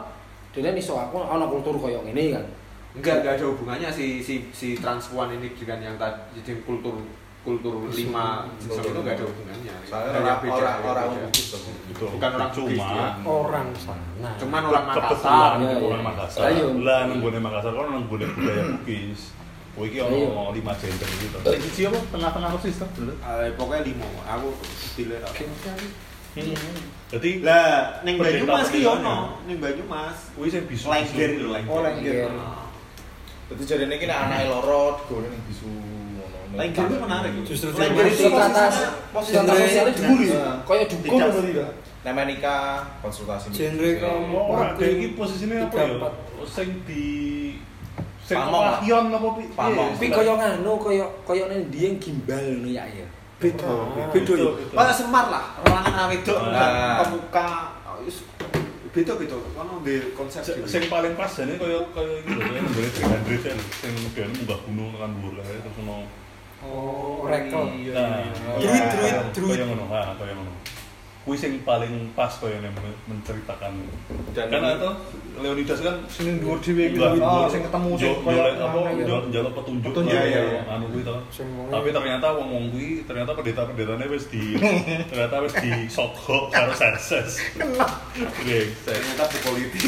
Denen iso aku ana kultur koyo ngene kan. Enggak enggak ada hubungannya si si si transpuan ini dengan yang tadi jadi kultur kultur lima sistem itu enggak ada hubungannya. Soalnya Hanya orang beda, orang orang beda. Betul. Bukan orang cuma ya. Orang sana. Cuman orang Makassar. Iya, orang iya. Makassar. Lah nang gone Makassar kan nang gone budaya Bugis. Kowe iki ono lima gender gitu. Sing siji apa? Tengah-tengah persis to, bener. Eh, pokoknya lima. Aku dile Jadi Lah ning Banyumas ki ono, ning Banyumas. kuwi sing bisu. Lengger bisu. lho, lengger. Oh, lengger. Ah. Jadi jadinya ini anaknya loro digoreng ning bisu ngono. Lengger itu menarik. Justru lengger itu strata posisinya- posisinya genre sosialnya dulu ya. Kayak dukun Tidak. berarti. Namanya nikah konsultasi. Genre kamu. Oh, ora Waktu dek iki posisine apa ya? empat. Sing di sing wahyon apa pi? Pamong. Tapi koyo nganu koyo koyo ning dia gimbal ngono ya ya. Beda, beda ya. betul. Kayak semar lah, lanang wedok Ah. kan pemuka beda beda. Kono di konsep Sing- paling pas jane kaya kaya iki lho, kaya nggone 300 ya lho, sing dia munggah gunung tekan dhuwur kae terus ono Oh, rekel. Nah, Druid, kaya- druid, druid. Kaya ngono, ha, kaya ngono. Kuwi sing paling pas kaya yang men- menceritakan. Dan kan atau Leonidas kan Sing dhuwur dhewe Enggak, gitu. Oh, enggak. sing ketemu sing jolek apa gitu. jaluk petunjuk Petunjuk, iya, iya. anu kuwi to. Wong- Tapi ternyata wong-wong kuwi ternyata pendeta-pendetane wis di ternyata wis disogok karo serses. Kena. Ternyata di politik.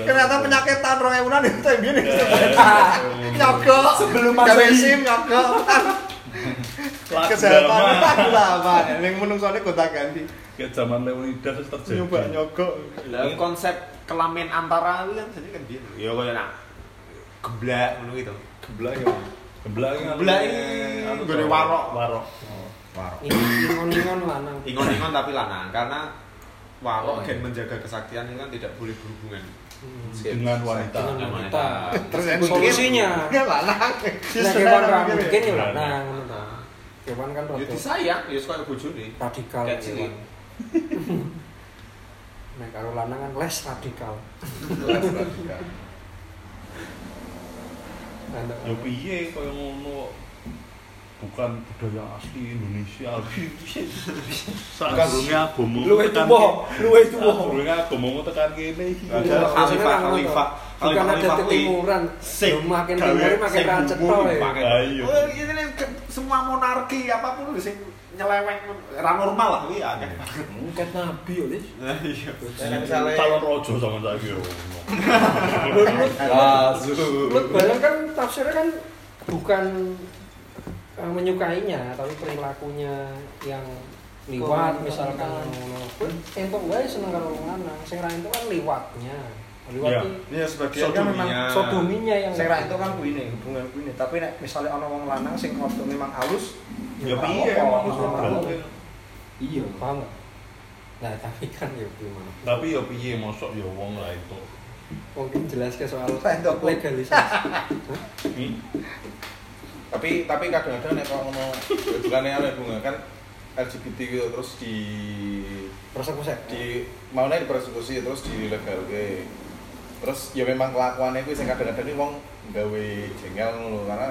Ternyata penyakit tahun 2000-an itu yang gini. Eh, Nyogok Sebelum Masehi. SIM nyogok. Kesehatan lama. Ning menungsone gonta ganti. Kayak zaman Leonidas terjadi. Nyoba nyogok. Lah konsep kelamin antara itu kan jadi kan dia. Ya kaya nak geblak ngono gitu. geblak ya. Geblak iki Geblak anu nggone to, warok. Warok. Ingon-ingon lanang. Ingon-ingon tapi lanang karena warok Oh, gen menjaga kesaktian itu kan tidak boleh berhubungan. Dengan wanita. Dengan wanita. Terus yang Solusinya. Ya lanang. Ra mungkin ya Iya. lanang ngono ta. Kewan kan rada disayang, ya kaya bojone. radikal. Kewan. Nah, kalau lanang kan les radikal. Lanang. Ya piye kaya ngono bukan budaya asli Indonesia. Sadurunge agama Luwih tekan tuwa, kene. luwih tuwa. Sadurunge agama tekan kene iki. Ada Iya, khalifah, kan khalifah. Bukan ada Yo makin timur makin rancet to ya. Ayo. Oh, ini semua monarki apa pun sing nyeleweng ra normal lah kuwi akeh. Mungkin nabi ya. Nah iya. Calon rojo sama Lazu. Menurut Bayang kan tafsirnya kan bukan eh, menyukainya, tapi perilakunya yang liwat misalkan ngono. Entuk wae seneng karo wong lanang, sing ra entuk kan liwatnya. Liwat Iya. iki Iya sebagian kan memang Sodominya. yang sing ra itu kan kuine hubungan kuine tapi nek misalnya ana wong lanang sing waktu memang halus Ya piye apa-apa, emang apa-apa. Iya, paham? Nah, tapi kan ya gimana? tapi ya piye mosok ya wong lah itu Mungkin jelas ke soal legalisasi. Tapi tapi kadang-kadang nek kalau ngono bukan yang aneh bunga kan LGBT gitu terus di Persekusi. di mau nih dipersekusi terus di legal terus ya memang kelakuannya itu sing kadang-kadang ini wong gawe jengkel ngono karena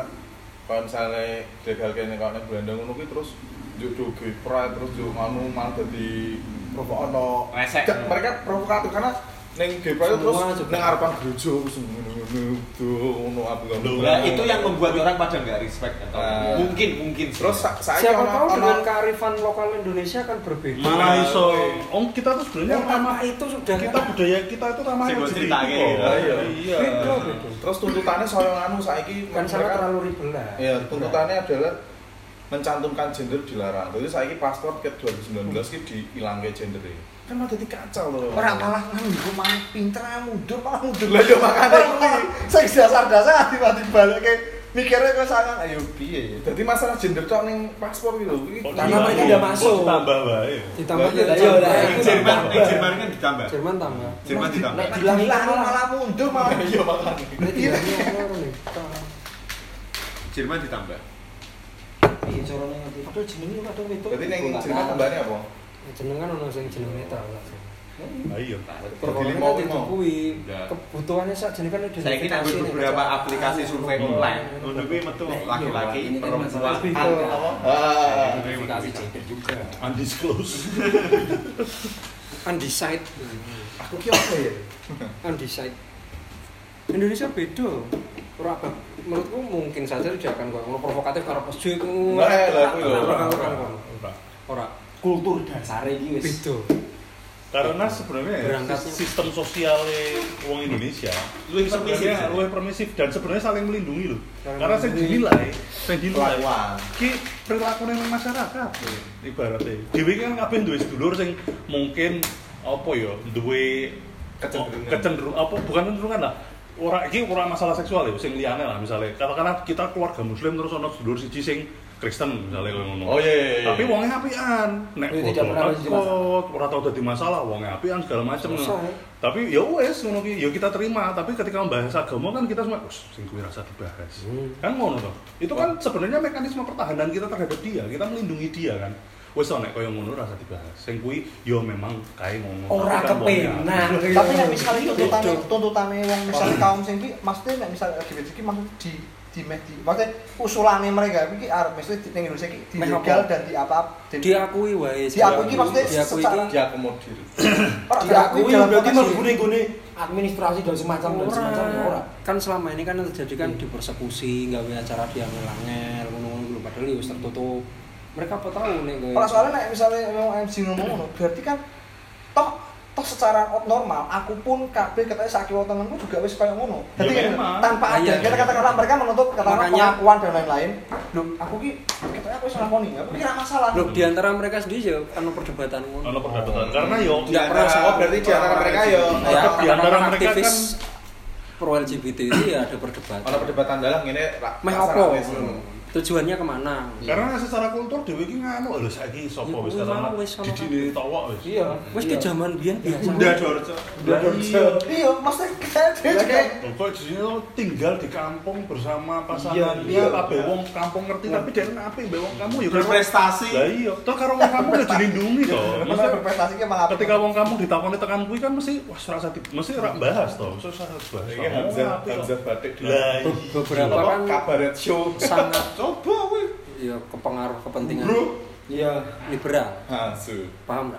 kalau misalnya legal kene kalau nek Belanda ngono kuwi terus juk juk pride terus juk anu malah dadi provok ono Resek. Dan mereka provokatif karena neng pride terus neng harapan gereja terus ngono abu Nah, itu yang membuat orang pada nggak respect atau Nah. mungkin mungkin terus sa saya Siapa tahu dengan kearifan lokal Indonesia kan berbeda. malah iso Iya. om kita tuh sebenarnya ramah itu sudah kita budaya kita itu ramah LGBT ceritake, kok. iya. iya terus tuntutannya soal anu saiki kan mereka- terlalu ribelah. Ya, tuntutannya adalah mencantumkan gender dilarang. Jadi saya paspor ke 2019 ki dihilangke gender Kan malah jadi kacau loh. Ora malah nganggo malah pinter mundur malah mundur. Lah, ya makanya kuwi. Sing dasar-dasar tiba-tiba balik mikirnya kok sangat ayo piye. Jadi masalah gender tok ning paspor gitu. Kok ditambah? mereka udah masuk. Kok ditambah bae Ditambah ya, iya, ya, lah, ya, Yang itu Jerman, Jerman kan ditambah. Jerman tambah. Jerman ditambah. Dilangi malah mundur malah. Iya ngono nih. Jerman ditambah. Iya carane ngerti. Padahal jenenge itu. Berarti ning Jerman tambahnya apa? Jeneng kan ono sing jeneng netral lah. ayo Perkara lima. kuwi kebutuhannya sak jenenge kan Saya kira ada beberapa aplikasi survei Hmm. online. Untuk gue metu Nah, iya, laki-laki, ini kan perempuan. people. Ah, Identifikasi gender juga. undisclosed Undecided. Aku ki apa ya? Undecided. Indonesia beda. Ora apa. Menurutku mungkin saja tidak akan kok provokatif karo pesju iku. Nah, kuwi. Ora ora ora. Ora. Kultur dasar iki wis beda. karena sebenarnya ya, Berangkatnya. sistem sosial wong Indonesia Luwih permisif. luwih permisif dan sebenarnya saling melindungi loh karena saya dinilai saya dinilai ki perilaku ning masyarakat ibaratnya dhewe kan kabeh duwe sedulur sing mungkin apa ya duwe Kecenderungan. kecenderung apa bukan kecenderungan lah ora iki ora masalah seksual ya sing liyane lah misalnya katakanlah kita keluarga muslim terus ono sedulur siji sing Kristen misalnya kalau ngono. Oh iya iya. iya. Tapi wongnya apian, nek pernah jadi takut, ora tau dadi masalah, wongnya apian segala macam. Selesai. Tapi ya wes ngono ki, ya kita terima, tapi ketika membahas agama kan kita semua, "Us, sing kuwi rasa dibahas." Hmm. Kan ngono toh. Itu kan sebenarnya mekanisme pertahanan kita terhadap dia, kita melindungi dia kan. Wes nek koyo ngono rasa dibahas. Sing kuwi ya memang kae ngono. Ora kan kepenak. Tapi nek misalnya Iya, tuntutane tuntutane wong misalnya kaum sing iki maksudnya nek misalnya LGBT iki maksud di di di maksudnya usulannya mereka iki arep mesti di ning Indonesia iki dilegal dan di apa dan diakui wae Diakui iki maksudnya diakui secara- diakomodir. diakui berarti mlebu ning gone administrasi dan semacam dan semacam ya ora. Kan selama ini kan yang terjadi kan dipersekusi gawe acara diangel-angel ngono-ngono gitu padahal ya wis tertutup. Mereka apa tahu nih Ora soalnya nek misalnya mau MC ngomong ngono, berarti kan toh toh secara normal aku pun kabeh katanya sakiwa temanku juga wis kayak ngono. Ya Jadi kan, memang. tanpa Ah, ada iya. kita katakanlah mereka menuntut Makanya- pengakuan dan lain-lain. Loh, aku ki katanya aku wis ngakoni, aku kira masalah. Loh, di antara mereka sendiri ya anu perdebatan ngono. Ono perdebatan karena yo antara- pernah sama- oh berarti di antara mereka ya Ya, Tetap di antara mereka aktivis kan- pro LGBT itu ya ada perdebatan. Ono perdebatan dalam ini Meh ngono. Tujuannya ke mana? Karena secara kultur dhewe iki nganu lho saiki sapa Ya, wis sama didine tawak wis. Iya, wis ke zaman biyen biasa. Bunda Dorce. Lah iya. Iya, maksudnya kayak Kok di sini lo tinggal di kampung bersama Iya, pasangannya, iya. kabeh wong kampung ngerti tapi dia ngapain mbek wong kamu ya Berprestasi. Lah iya, toh karo wong kamu udah dilindungi toh. maksudnya berprestasi ki malah ketika wong kamu ditakoni tekan kuwi kan mesti wah di mesti ora bahas toh. Mesti ora bahas. Iki Hamzah Hamzah batik di Lah Be- iya. beberapa apa kan kabaret show. sangat Coba wih. ya kepengaruh kepentingan Bro. iya liberal Hasu. paham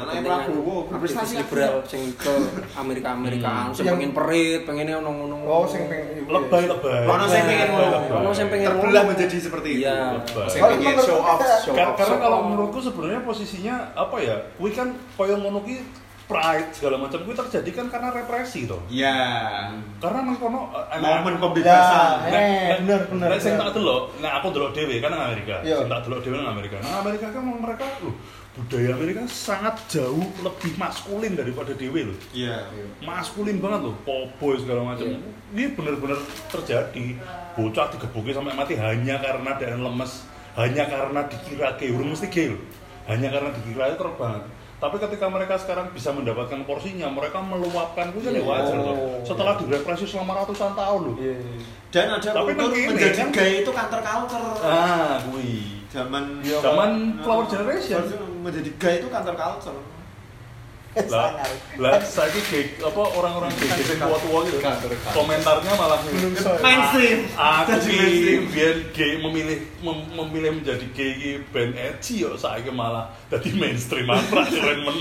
Anaknya Kepentingan Prabowo, berprestasi liberal sing ke Amerika-Amerikaan, sing Yang- pengen perit, pengennya ngono-ngono. Oh, sing pengen Lebay lebay. Ono sing pengen ngono. Ono sing pengen Terbelah ngono. menjadi seperti itu. Iya. Sing pengen show off, karena kalau menurutku sebenarnya posisinya apa ya? Kui kan koyo ngono ki pride segala macam kui terjadi kan karena represi toh. Iya. Karena nang kono eh, Momen Ya, pembebasan. eh, bener bener. Nek sing tak delok, nek aku delok dhewe kan nang Amerika. Iya. Sing tak delok dhewe nang Amerika. Nang Amerika kan mereka loh, budaya Amerika sangat jauh lebih maskulin daripada dhewe loh. Iya. Maskulin banget loh, popo segala macam. Iya. Ini bener-bener terjadi. Bocah digebuki sampai mati hanya karena dia lemes, hanya karena dikira gay, urung mesti gay loh. Hanya karena dikira itu terbang. Tapi ketika mereka sekarang bisa mendapatkan porsinya, mereka meluapkan itu kan ya wajar loh. Oh. Setelah direpresi selama ratusan tahun loh. Iya. Dan ada Tapi kultur menjadi kan? gay itu counter culture. Ah, kui. Zaman Zaman flower generation. menjadi gay itu counter culture. Lah lah saya gay apa orang-orang gay sing tua-tua gitu komentarnya malah Mainstream. aku ki biar gay memilih mem- memilih menjadi gay band edgy yo saya malah jadi mainstream apa keren men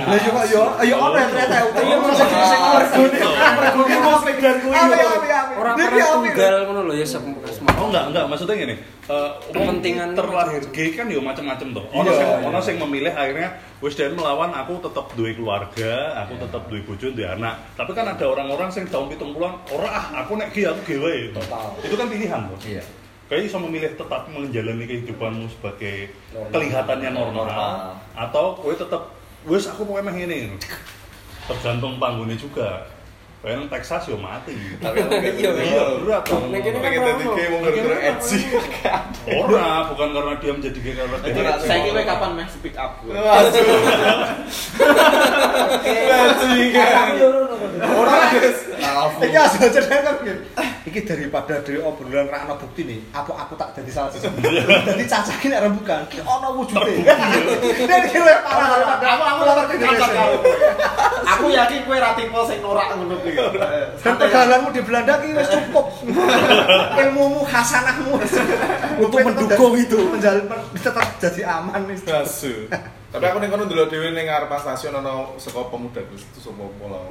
Lah kok yo yo ono ya ternyata utangnya Oh, masih sing oh, regone. oh. Regone mau sekedar kuwi. Orang-orang Niki api. tunggal ngono lho ya. Oh enggak enggak maksudnya gini. eh, Kepentingan terlahir gay kan yo macam-macam tuh. Ono Iya, sing iya. ono sing memilih akhirnya wis dan melawan aku tetap duwe keluarga, aku tetap duwe bojo, duwe anak. Tapi kan ada orang-orang sing tahun 70-an, ora ah aku nek gay aku gay wae. Total. Itu kan pilihan tuh. Iya. Kayak bisa memilih tetap menjalani kehidupanmu sebagai Normal. kelihatannya normal, Normal. atau kowe tetap wis aku pokoknya meh ngene. Tergantung panggungnya juga. Kayak nang Texas yo mati. Tapi aku kayak Iya, gitu. Iya, berat. Nek kene kan Pengen gay mau gara-gara edgy. Ora, bukan karena dia menjadi gay karena saya kira kapan meh speak up gue. Ora guys. Iki asal kan. Iki daripada dari obrolan ra ana bukti nih, apa aku tak jadi salah satu. Jadi cacah iki nek rembukan, iki ana wujude. Dan iki parah aku aku Indonesia. Aku yakin kue ratipe sing norak ngono kuwi. Dan perjalananmu di Belanda ki wis cukup. Ilmumu hasanahmu Untuk mendukung itu. Menjalin tetap jadi aman nih. Asu. Tapi aku ning kono ndelok dhewe ning ngarep stasiun ana saka pemuda Gus itu sapa pola.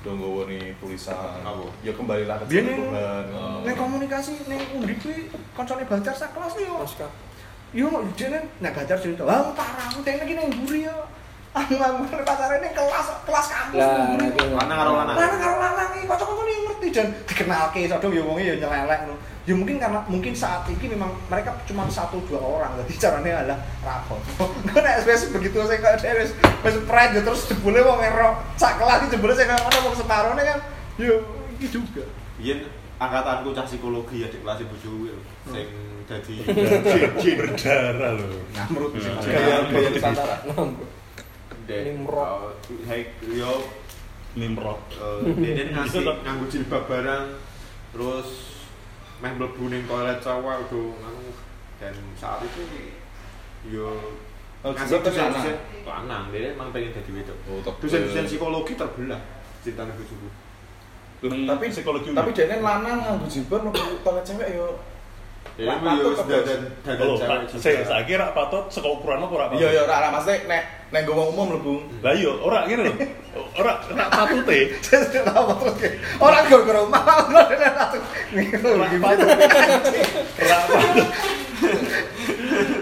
Do nggawa ni tulisan. Ya kembalilah ke Biyen ning Tuhan. ning komunikasi ning undi kuwi kancane Banjar sak kelas yo. Mas Kak. Yo dene nek Banjar cerita, "Wah, parah, dene iki ning mburi yo." Aku pacare ning kelas kelas kampus. Lah, iki Lanang karo lanang. Lanang karo lanang iki kocok-kocok iki ngerti dan dikenalke kadang ya wonge ya nyelelek ngono. Ya mungkin karena mungkin saat ini memang mereka cuma satu dua orang jadi caranya adalah rapot. Gue nek wis begitu saya kayak dhewe wis wis pride ya terus jebule wong ero sak kelas iki jebule saya ngono wong separone kan yo iki juga. Yen angkatanku cah psikologi ya di kelas ibu cuwi sing dadi berdarah loh. Hmm. Gaya Hmm. gaya Nusantara. Dek, Nimrod. eh, hei, yo Nimrod. eh, dene ngasih nganggo jilbab barang terus meh mlebu ning toilet cowok udah nganu dan saat itu yo Oh, ngasih jilbab tapi dosen-dosen lanang dia emang pengen jadi wedok Oh, tebel. dosen-dosen psikologi terbelah ceritanya bojoku Tapi psikologi. tapi dene lanang nganggo jilbab nek toilet cewek yo. Patut wis apa? dadan dadan cewek Pak, saya saya kira patut saka ukuran apa ora patut? Iya ya ora ora maksudnya nek nek nggo wong umum mlebu. Lah iya, ora ngene lho. Ora ora patute. Kenapa terus kayak orang gara-gara mahal gue ada satu. Ora patut. Ora patut. Patut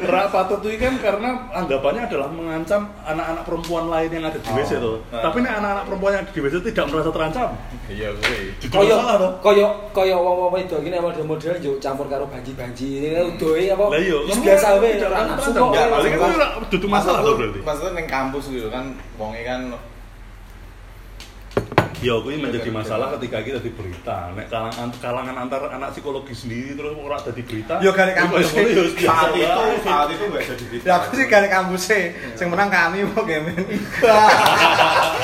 itu kan karena anggapannya adalah mengancam anak-anak perempuan lain yang ada di WC Oh. tuh. Ah. Tapi nih anak-anak perempuan yang ada di WC tidak merasa terancam. Iya gue. Koyo koyo koyo wong-wong iki nek model-model yo campur karo banji-banji. Ini udoe apa? Lah iya, Wis kamu biasa wae. kok. Enggak, wae. paling Itu ora dudu masalah berarti. Maksudnya ning kampus gitu kan wonge kan Ya, kuwi menjadi masalah ketika kita di berita. Nek kalangan kalangan antar anak psikologi sendiri terus ora ada di berita. Yo, kali kampus. Ya saat itu saat itu gak jadi berita Ya aku sih kali kampusnya, yang menang kami mau game ini.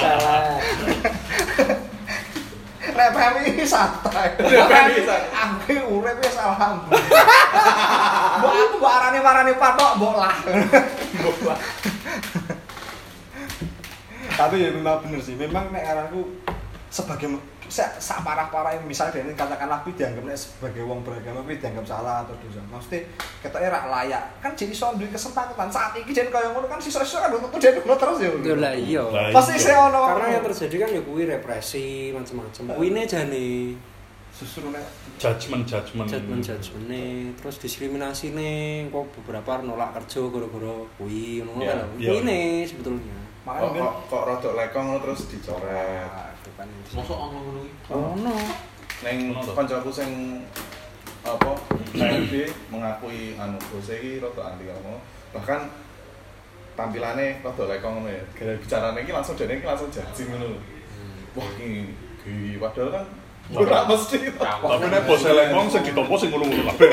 Salah. Rek PMI santai. PMI santai. Aku urip wis alhamdulillah. Mbok aku mbok arane marane patok mbok lah. Mbok lah. Tapi ya memang bener sih, memang nek aranku sebagai sak sak parah-parah yang misalnya dia katakanlah pi dianggap sebagai wong beragama pi dianggap salah atau dosa. Maksudnya ketoknya rak layak. Kan jadi iso duwe kesempatan saat iki jen kaya ngono kan sisa-sisa kan untuk dia ngono terus ya. Ya lah iya. Pasti iya. saya ono. Karena yang terjadi kan ya kuwi represi macam-macam. Kuwi jane justru nek judgement judgement judgement judgement terus diskriminasi nih kok beberapa nolak kerja gara-gara kuwi ngono Iya, kan iya. kuwi nih sebetulnya Kok makanya kok kok rodok lekong terus dicoret. Ah, bukan Mosok ono ngono iki. oh Neng Ono toh? kancaku sing apa KLB mengakui anu bose iki rodok anti kamu. Bahkan tampilannya rodok lekong ngono ya. Gara bicarane iki langsung dene iki langsung jajing ngono. Wah, iki iki padahal kan ora mesti. tapi nek bos lekong sing ditompo sing ngono-ngono kabeh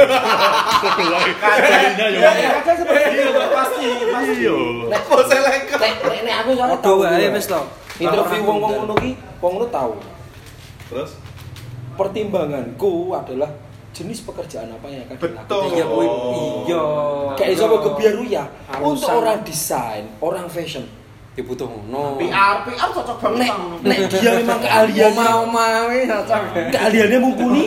wae. Jadinya ya kan seperti itu pasti pasti. iya Nek bose lekong. Nek aku Padha tahu wae ya. wis to. Interview wong wong ngono ki, wong ngono tahu. Terus Pertimbanganku adalah jenis pekerjaan apa yang akan dilakukan. Iya iya. Kayak iso kebiaru ya. Untuk orang desain, orang fashion. Ya butuh ngono. PR PR cocok banget Nek sama dia memang keahliannya Oma-oma wis cocok. keahliannya mumpuni,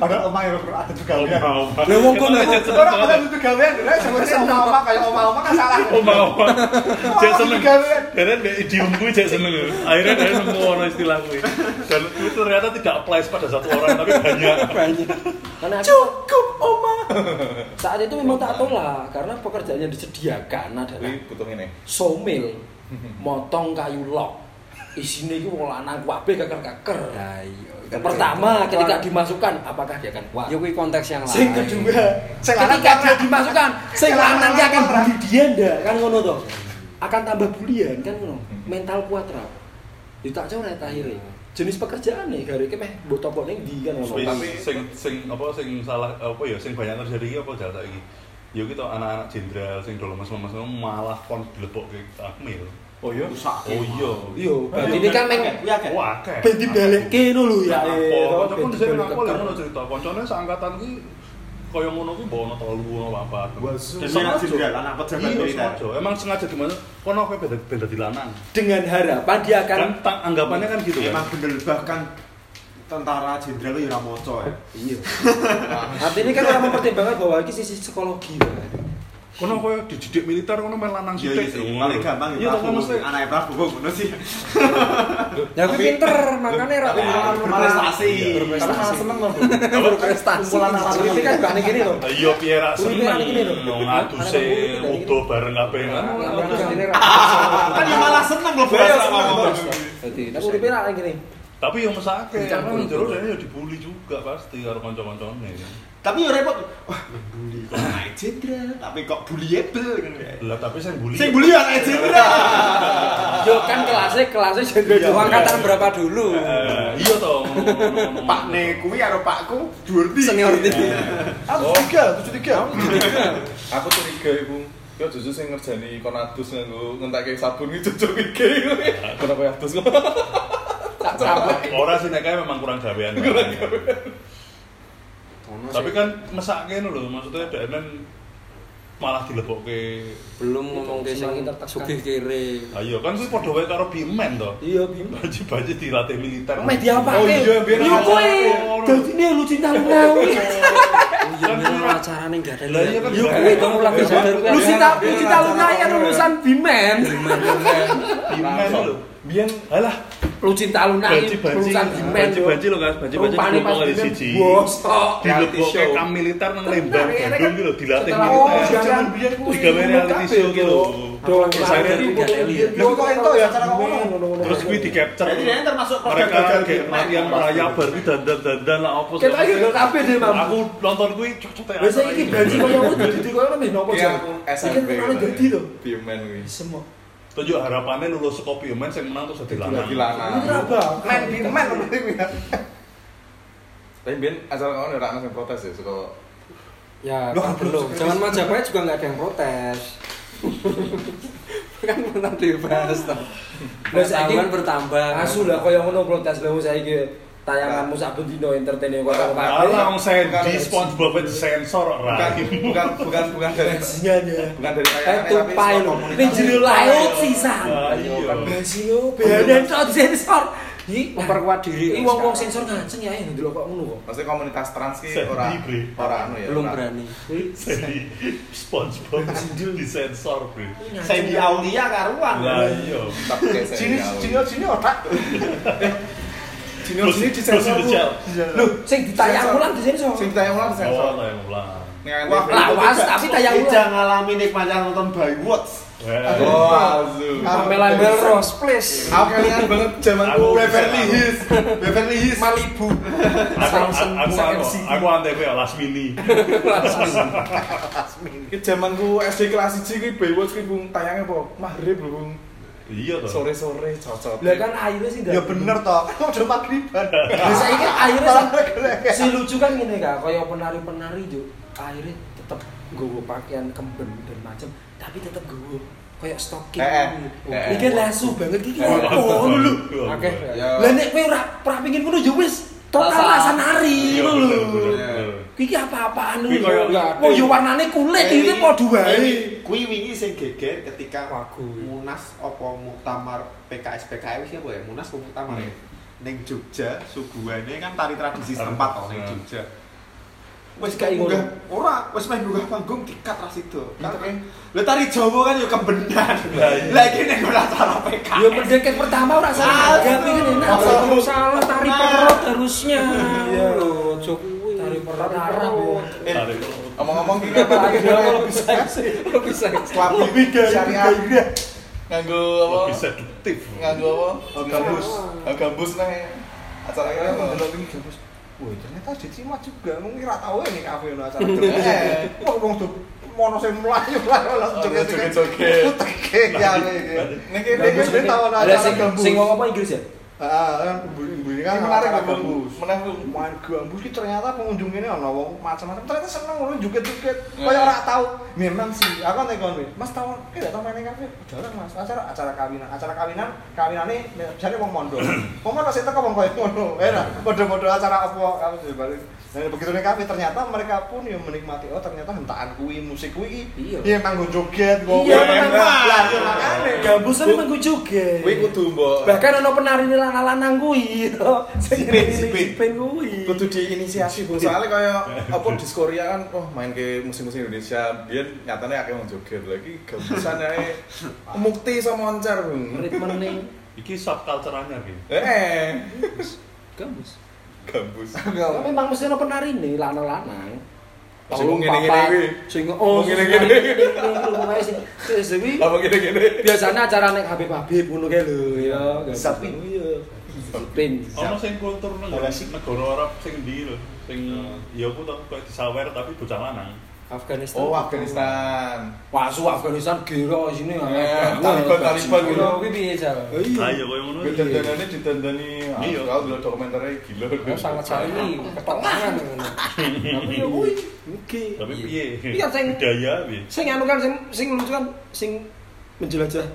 Padahal omah ya bro, ada juga mau. Lah, wong kono. Orang ada itu gawean, nek sebenarnya oma-oma kayak oma-oma kan salah. Oh mau. Cek seneng. Karena di idiom gue cek seneng. Akhirnya dia nemu ono istilah gue. Dan itu ternyata tidak apply pada satu orang tapi banyak. Karena aku cukup oma. Saat itu memang tak tolak karena pekerjaan yang disediakan adalah butuh ngene. somil, motong kayu log. Isinya itu wong lanang kabeh keker-keker. Ya iya. Pertama, ketika dimasukkan, apakah dia akan kuat? Ya kuwi konteks yang lain. Sing kedua, Sing lanang ketika dia dimasukkan, sing lanang akan bully dia ndak kan ngono toh. Akan tambah bulian kan ngono. Mental kuat ra. Itu tak coret akhirnya. Jenis pekerjaan nih, gara iki meh mbok topok ning ndi kan ngono. Tapi sing sing apa sing salah apa ya sing banyak terjadi iki apa jasa iki. Ya kita anak-anak jenderal sing dolo mas-mas malah kon dilebokke akmil. Oh iya. Rusak. Oh iya. Iya, berarti ini kan meng Iya kan. Wah, akeh. ben dibalekke ngono lho ya. Apa? eh, Kanca pun dhisik lho keker. ngono cerita. Kancane seangkatan ki kaya ngono ki mbok ono telu ono apa. Dia anak jenderal, anak pejabat Iya, militer. sengaja. Emang sengaja gimana? Kono kowe beda beda di lanang. Dengan harapan dia akan Kan anggapannya kan gitu kan. Emang bener bahkan tentara jenderal ya ora moco ya. Iya. Artinya kan orang mempertimbangkan bahwa ini sisi psikologi. Pak. Kono kowe dididik militer kono main lanang Iya sithik. iya sih, paling gampang Iya, ya tapi Prabu. mesti Anake Prabu kok ngono sih. Ya kuwi pinter, makanya ra berprestasi. Karena malah seneng loh. Bro. berprestasi. Kumpulan anak Ini kan gak gini loh. Iya piye ra seneng. lho. Murid dari udo bareng kabeh kan. Kan ya malah seneng Iya, bahasa ngomong. Jadi, nek uripe ra gini. Tapi yang mesake kan jero dene ya dibully juga pasti karo kanca-kancane. Tapi ya repot. Wah, bully kok naik jenderal, tapi kok bullyable kan ya. Lah tapi sing bully. Sing bully ya naik jenderal. Yo kan kelasnya kelasnya jenderal Iya, angkatan berapa dulu? Eh, Iya toh. Pak ne kuwi karo Pakku dhuwur ndi? Senior di. Aku tiga, tujuh tiga. Aku curiga iku. Yo justru sing ngerjani konadus nganggo ngentekke sabun iki cocok iki. Kenapa ya adus kok? tak capek. Ora sih nek memang kurang gawean. Tapi kan mesake ngono lho, maksudnya denen malah dilebokke. Belum ngomong ke sing sugih kiri. Ayo kan kuwi padha wae karo bimen to. Iya, Bim. Baju-baju dilatih militer. Meh diapa Oh iya, biar Lu ada- kowe. Dadi ini lu cinta lu ngawi. Iya, acarane enggak ada. Lah iya kan Yo kowe dong lagi sadar kowe. Lu cinta lu cinta lu kan lulusan Bimen. bimen lho. Biyen Alah, Lu cinta lu ngawi banci-banci. lulusan Bimen. Banci-banci lho, Guys. Banci-banci Rupane pas kali Bimen, siji. Bosok. dilebokke kam militer nang Lembang Tenan, Bandung gitu dilatih militer. oh, jangan biar kuwi Digawe reality show gitu Lu kok ento ya acara ngomong? terus kuwi di capture. Mereka gitu. latihan merayap bar kuwi dandan-dandan lah opo. Kita iki kabeh deh, Mam. Aku nonton kuwi cocok ya. Biasa iki banci koyo ngono dadi koyo ngono nopo Iya, SMP. dadi to. Biomen kuwi. Semua. Tunjuk harapannya lulus saka Biomen sing menang terus dadi lanang. Dadi lanang. Kenapa? Main di ya. Tapi biyen acara kamu ora ana sing protes ya suka Ya, Loh, kan belum. Zaman Majapahit juga nggak ada yang protes. kan pernah dibahas toh. Lah, saiki- Pengetahuan bertambah. Asu lah koyo ngono protes lho saiki tayanganmu sak bendino entertain kok kabeh. Alah wong Sandy SpongeBob itu sensor bukan bukan bukan bukan dari Bajingannya. bukan dari Eh tayangannya tapi komunitas. Ning jero laut sisan. Iya. Bajingo behanan tok sensor. Iki memperkuat diri. Iki wong-wong sensor nganceng ya ini dulu kok ngono kok. Maksudnya komunitas trans ki ora ora anu ya. Belum berani. Jadi SpongeBob disensor, Bre. Sandy Aulia karuan. Lah iya. Saya Sini sini sini otak. Junior sini disensor. di cel. Loh, sing ditayang ulang di sensor. Sing ditayang ulang disensor. Oh, tayang ulang. Wah, kan lawas, tapi tayang ulang. Tidak ngalami nikmatnya nonton Baywatch. Wah. Oh. Pamela Melrose, please. Aku kelingan banget zamanku Aku Beverly. Hills. Beverly Hills. Malibu. Aku aku aku aku antv ya last mini. Ki zamanku SD kelas 1 ki Baywatch ki bung tayangnya apa? Maghrib lho bung. Iya toh. Sore-sore cocok. Lah kan airnya sih Ya bener toh. Kan udah airnya Malah sih- gelek. si lucu kan gini kak, kayak penari-penari juga akhirnya tetap gue pakaian kemben dan macam, tapi tetap gue kayak stocking. Eh, eh, gitu. eh, Ini kan lasu banget gini. Eh, Oh lu. Oke. Ya. Lah nek kowe ora ora pengin ngono ya wis total Rasa- nari lho. bener, Iya. bener. Iki apa-apaan Kuwi lho. Oh ada. yo warnane kulit Eh, iki padha wae. Kui wingi sing geger ketika Wagu. Munas apa Muktamar PKS PKS siapa ya? Munas apa Muktamar ya? Ning Jogja, suguhane kan tari tradisi setempat ning Hmm. Jogja. Kayak ngono. munggah, ora, wis main munggah panggung dikat ras itu. Kan? Lah tari Jawa kan yo kembenan. Lah, iya. Ning ora acara PKS. Yo pertama ora salah gawe kan enak. Kalau salah tari perut harusnya. Iya. Loh, Jokowi. Tari perut Arab. Eh. Ngomong-ngomong ki apa lagi Lebih seksi. Lebih seksi. Lebih syariah. Nganggo apa? Nganggo apa? Gambus. Gambus nang acara ini apa? Delok iki gabus. Woi, ternyata di Cimat juga. Mungkin ora tau ini kafe ono acara. Eh. Wong wong tuh mono sing mlayu mlayu langsung joget-joget. joget-joget. Uteke ya iki. Ning kene Gambus kene ini tau acara gambus. sing ngomong apa Inggris ya? Heeh, kan ibu-ibu kan Ini menarik acara kok gambus. Menarik main gambus ki ternyata pengunjung ini ono wong macam-macam. Ternyata seneng ngono joget-joget. Hmm. kaya ora tahu memang sih. Aku nek kon Mas tahu ki gak tau main kafe? Jarang Mas. Acara acara kawinan acara kawinan kawinane jane wong mondo wong mondo sing teko wong kaya ngono. Enak padha-padha acara apa kamu balik dan begitu ning kafe ternyata mereka pun yang menikmati oh ternyata hentaan kuwi musik kuwi Iya. iya manggo joget kok Iya, memang lah yo makane Gambus kan emang gue juga. Kuwi kudu mbok Bahkan ono penari ini lanang-lanang kuwi. Sing Sipin, ini sipin. kuwi. kudu diinisiasi Bung. Soalnya kaya apa di Korea kan oh main ke musik-musik Indonesia biyen nyatane akeh wong joget lagi gambusan ae mukti sama moncer Bung. Ritme ning Iki subculture-nya iki. Eh, gambus. Gambus. Memang mesti ono penari nih lanang-lanang. Sing ngene-ngene kuwi. Sing oh ngene-ngene. Sing gini-gini? biasanya acara nek Habib-habib ngono kae lho ya. Sapin. Iya. Sapin. Ono sing kultur nang negara Arab sing ndi lho, sing ya aku tau kayak disawer tapi bocah lanang. Afghanistan. Oh, Afghanistan. Wah, su Afghanistan gero sini Eh, Taliban, Taliban gitu. Kuwi piye, Jal? Ayo koyo ngono. Gue dandanannya ditandani, Iya. kalau dulu dokumenternya gila. Oh, sangat sekali ketenangan ngono. Tapi ya kuwi Oke. Tapi piye? Iya, sing- budaya piye? Sing anu kan sing sing lucu kan sing menjelajah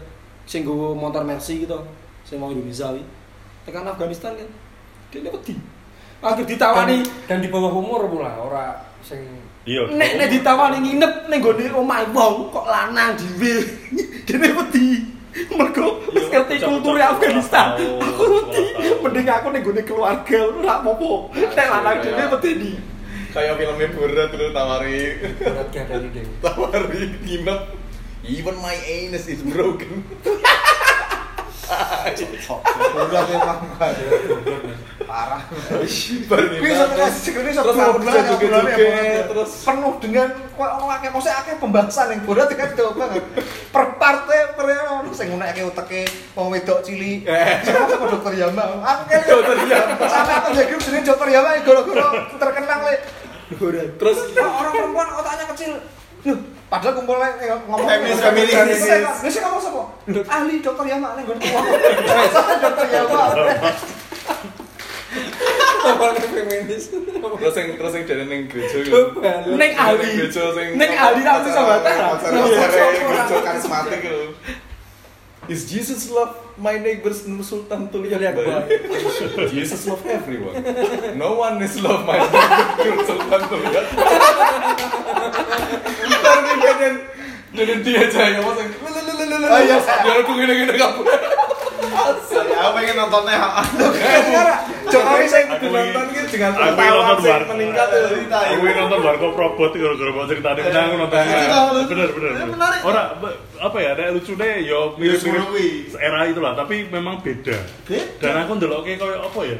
sing nggo motor Mercy gitu. Sing mau Indonesia wi. Tekan Afghanistan kan. Dia wedi. Akhir ditawani dan di bawah umur pula ora sing Iya. nek nek ditawani nginep ning gone omahe wong kok lanang dhewe. Dene wedi. Mergo wis Iya, ngerti bocah-bocah kulture Afghanistan. Aku wedi. Mending aku ning gone keluarga ora apa-apa. Nek lanang dhewe wedi di. Kayak filmnya berat dulu tawari, berat gadane dhewe. tawari nginep. Even my anus is broken. udah memang parah Kuwi nginep. sebenarnya segini Terus penuh dengan ono akeh mosok akeh pembahasan yang berat kan jauh banget. Per parte per ono sing nguneke uteke wong wedok cilik. Sama sama dokter Yama. Aku kan dokter Yama. Sampai aku jadi jenenge dokter Yama gara-gara terkenang le. Terus orang perempuan otaknya kecil. Loh, padahal kumpulnya ngomong Feminis, feminis. Lu sih kamu sapa? Ahli dokter Yama ning nggon dokter Yama. Orang feminis. terus yang terus yang dari neng gereja gitu. Neng ahli. gereja sing Neng ahli bisa batal. Konser-konser gereja karismatik gitu. Is Jesus love my neighbors Nur Sultan Tulian Tulian Bayi? Jesus love everyone. No one is love my neighbor Nur Sultan Tulian. Ntar kalian dia aja yang masang. Oh, iya. Biar aku gini-gini kamu. Aku pengen nontonnya Jokowi nonton gitu dengan meningkat ya. Aku nonton Robot itu gara-gara nonton. Bener bener. Ya. Orang apa ya, ada lucunya yo mirip-mirip semono kuwi. era itulah, tapi memang beda. Beda. Dan aku ndelok kayak koyo apa ya?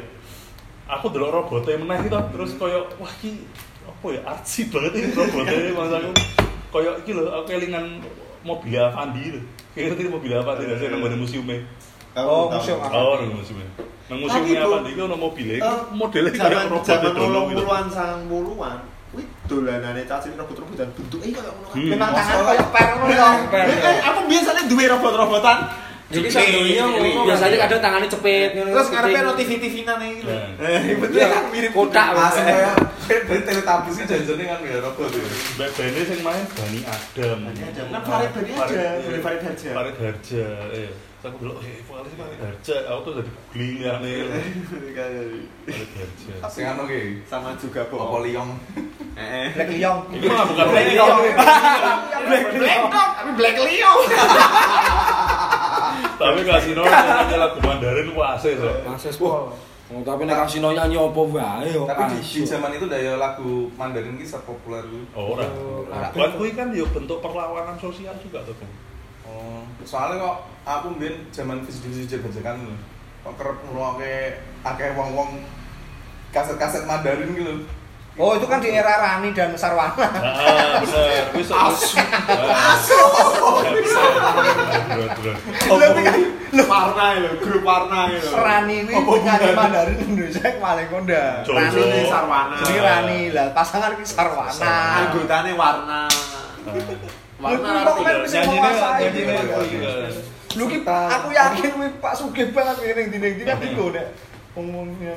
Aku ndelok robotnya meneh gitu, terus koyo wah iki apa ya artsy banget ini robotnya mas aku koyo iki lho aku kelingan mobil Avandi lho. Kayak ngerti mobil Avandi lah sih nang museumnya. Oh, museum apa? Oh, nang museumnya. Nang Bu, Avandi iki ono mobilnya, Eh, modelnya kayak zaman robot dolo gitu. puluhan sang puluhan kuwi dolanane cacing robot-robotan bentuknya kayak ngono. Hmm. Memang tangan koyo per ngono aku biasanya duwe robot-robotan Jadi sandunya ini. biasanya kadang tangannya cepet terus ngarepe cepet. no iki lho. Nah. Eh, betul Iya, kan mirip kotak, Langsung Eh. kayak dari teletabis sih janjane kan ya robot itu. Mbak Bene sing main Bani Adam. Bani Adam. Kan Farid Bani dari Farid Harja. Farid Harja, iya. Terus aku bilang, eh, vokalis Harja. Aku tuh jadi googling ya nih. Farid Harja. Sing anu ki. sama juga Apa Bob. liong? Eh. Black Liong. Ini mah bukan Black Black Liong. Liong. Black Dog, tapi Black Leo. Tapi kasino nyanyi lagu Mandarin puase so. Sepuluh. Oh, tapi nek kasino nyanyi apa wae yo. Tapi di, zaman itu daya lagu Mandarin ki populer ku. Oh, ora. Kan kuwi kan ya bentuk perlawanan sosial juga tuh. Bang. Oh, soalnya kok aku mbien zaman video-video bajakan lho. Kok kerep ngrungokke akeh wong-wong kaset-kaset Mandarin gitu. Oh, itu kan di era Rani dan Sarwana. Ah, bener. Asu. Asu. Bener, bener. Tapi kan Warna lho, grup warna lho. Rani ini penyanyi Mandarin Indonesia yang paling. Jojo. Rani ini Sarwana. Jadi Rani lah, pasangan ini Sarwana. Anggotane warna. Warna Lu kok arti lho. bisa Nyanyinya menguasai nyanyinya gitu. kuwi kan. Lu ki aku yakin wih Pak Sugih banget ini dinding dinding kan digo nek ngomongnya.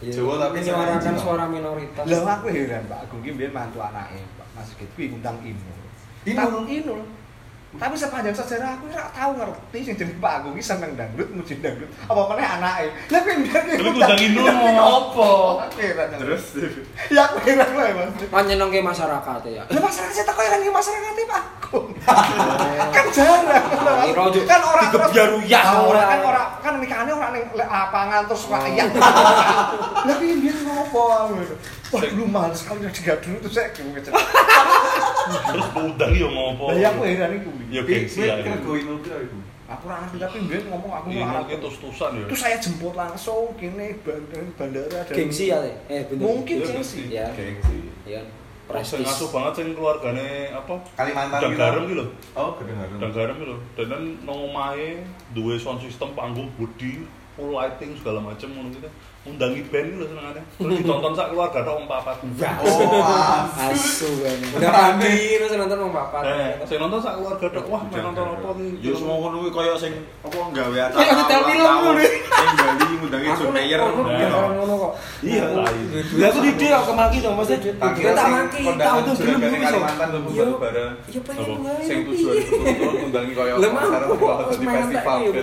Iya. Jawa tapi menyuarakan suara minoritas. Lah aku heran Pak Agung ki mbiyen mantu anake Pak Mas Sigit kuwi ngundang Inul. Inul? Inul. Tapi sepanjang sejarah aku ora tahu ngerti sing jeneng Pak Agung ki seneng dangdut, muji dangdut. Apa meneh anake. Lah kuwi ndang Lu ngundang Inul. Opo? Terus Ya aku heran wae Mas. Kan nyenengke masyarakat ya. Lah masyarakat saya takut kan masyarakat Pak Agung. kan jarang. Kan orang digebyaruyah Ah, ora. orang kan orang kan nikahane orang ning lapangan terus rakyat. Lah piye biyen ngopo. Wah, dulu mahal sekali udah digadung itu saya gue Terus undang yo ngopo. Lah ya aku heran iku. Ya gengsi lah. Kira itu. go Inul pira iku? Aku ora ngerti tapi biyen ngomong aku ora mungkin tus-tusan ya. Itu saya jemput langsung kene bandara bandara dan Gengsi ya, eh bener. Mungkin Iya, gengsi. Ya, Gengsi. iya. Sing Prestis. ngasuh banget sing keluargane apa? Kalimantan Udang gitu. garam gitu. Oh, gedeng garam. Udang garam gitu. Dan kan nang omahe duwe sound system panggung budi, full lighting segala macam ngono gitu. Undangi band gitu senengane. Terus ditonton sak keluarga tok wong papat. Oh, as. Asu kan. Udah mandi terus nonton mau papat. Eh, sing nonton sak keluarga tok. Wah, main nonton apa nih? Ya semua ngono kuwi koyo sing apa gawe acara. Kayak hotel film ngono. Sing Bali Nah. biar orang ngono kok. Iya. Lah aku di dia ke maki dong, maksudnya Tak maki, tahu tuh Kalimantan lho Yo, bareng. Iya pengen banget. Sing tujuan turun undangi koyo kok di festival ya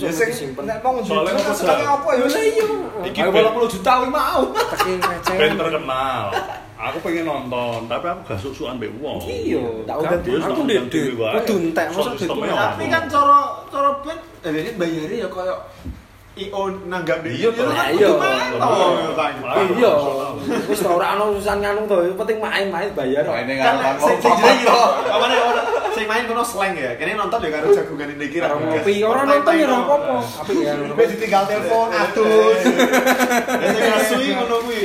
Ya sing nek mau Soalnya njujur apa, ya? Iya. Iki band- 80 juta wih mau. Band terkenal. Aku pengen nonton, tapi aku gak susuan mbek wong. Iya, tak udah aku ndek dhewe wae. kudu entek? Tapi kan cara cara band eh bayare ya koyo IO nanggap di Iya, Iya. kan. Iya. Wis ora ora ono urusan nganu to, yang penting main-main bayar. Maine Kan sing jenenge gitu. Apa orang sing main kono slang ya. Kene nonton ya karo jagungan ini kira. Karo ngopi, ora nonton ya ora apa-apa. Tapi ya Gue ditinggal telepon atus. Ya sing asui ngono kuwi.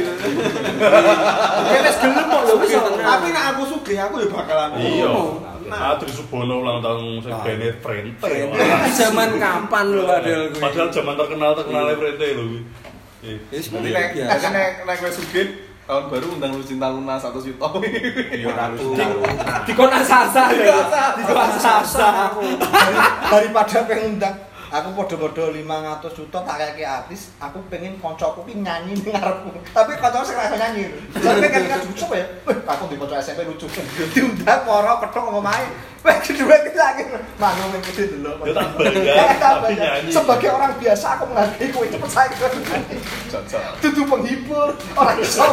Oke, wis gelem kok lho wis. Tapi nek aku sugih aku ya bakalan Iya. Nah, Adri Subono ulang tahun sing bene Frente. Zaman kapan lho padahal kuwi. Padahal zaman terkenal terkenalnya Frente. Eh, Wis mulai nek nek nek kowe sugih tahun baru undang lu cinta Luna satu juta. Iya harus. Dikon asasa ya. Dikon asasa. daripada pengen undang aku podo-podo 500 juta tak kayak artis aku pengen koncoku ki nyanyi ning ngarepku tapi koncoku sing rasa nyanyi. Tapi kan kan lucu ya. Aku di konco SMP lucu. Diundang moro petok ngomong main weh kedua kita lagi. Manggung yang gede dulu. Ya tak bayar, tapi nyanyi. sebagai orang biasa aku menghargai kowe cepet saya. Ke Cocok. Dudu penghibur orang iso.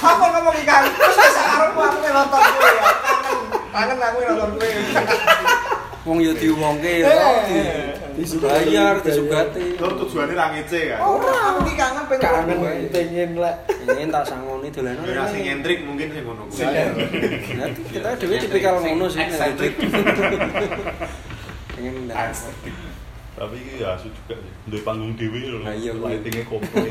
Aku ngomong ikan. Terus bisa karepku aku nonton kowe ya. Kangen. Kangen aku nonton kowe Wong yo diumongke Eh, yo. eh, eh. Dibayar, disugati. Tur tujuannya ra ngece kan. Ora, aku ki kangen pengen Kangen pengen lek. Ini tak sangoni dolanan. Ya sing nyentrik mungkin sing ngono kuwi. Kita dhewe tipikal ngono sih. Eksentrik. Pengen tapi ini ya asu juga sih Duwe panggung dewi loh Nah, iya, iya. lightingnya komplit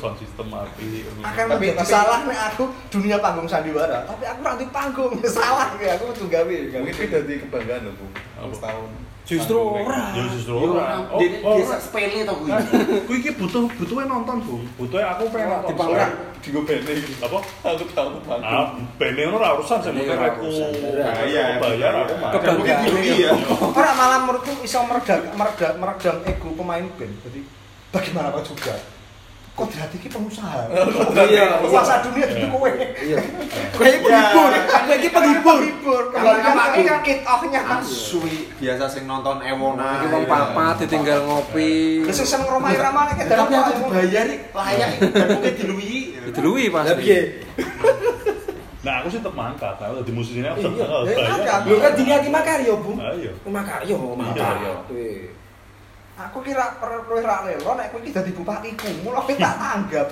sound system api Akan lebih salah nih aku dunia panggung sandiwara, tapi aku nanti panggung salah ya aku tuh gawe. Mungkin itu jadi kebanggaan. Apa? Setahun. Justru ora. ya justru ora oh, dia- oh, dia sepele to kuwi. Kuwi iki butuh butuhnya nonton bung butuhnya aku pengen nonton Dipangkat. Di gue bene apa Aku tahu ah panggung. bene ora urusan mungkin Iya, aku. Iya, bayar aku mah Kebanggaan. Mungkin dirugi ya. Ora malah menurutku iso meredam meredam meredam ego pemain band. Jadi bagaimanapun juga Kodrat iki pengusaha. Iya, Penguasa dunia itu kowe. Iya. Kowe penghibur, kowe iki penghibur. Penghibur. Kalau Kembali nggak lagi kan kit off-nya kan. Asui biasa sing nonton ewona. Iki wong papat ditinggal ngopi. Wis sing ngromahi ramane ki Tapi aku dibayar iki layak iki dan mungkin diluwi. Diluwi pasti. piye? nah aku sih tetep mangkat aku di musisi ini aku Iya, bayar mangkat. Lu kan diniati makaryo, Bu. ayo Makaryo, makaryo. Weh. Aku kira perlu ra rela nek kowe iki dadi bupatiku, mulo kowe tak tanggap.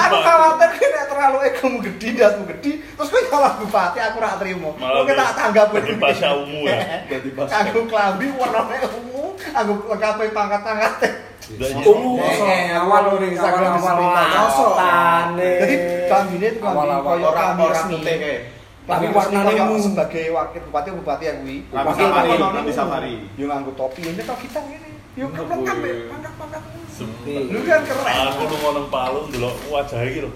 aku khawatir kowe nek terlalu egomu gede, dasmu gede, terus kowe kalah bupati aku ra trimo. Kowe tak tanggap jadi pasha ungu ya. Jadi pas. Aku klambi warnane ungu, aku lengkapi pangkat-pangkate. Dan Oh, Eh, awal aku ning Instagram awal-awal. Jadi klambi Awal-awal koyo orang resmi. Tapi warnane ungu. sebagai wakil bupati bupati kuwi. Lambi Wakil safari, bupati safari. Yo nganggo topi, ini topi kita ngene. Yo ya, pangkat-pangkat. Sepi. Lu kan keren. Aku lu ngomong palu dulu wajah iki lho.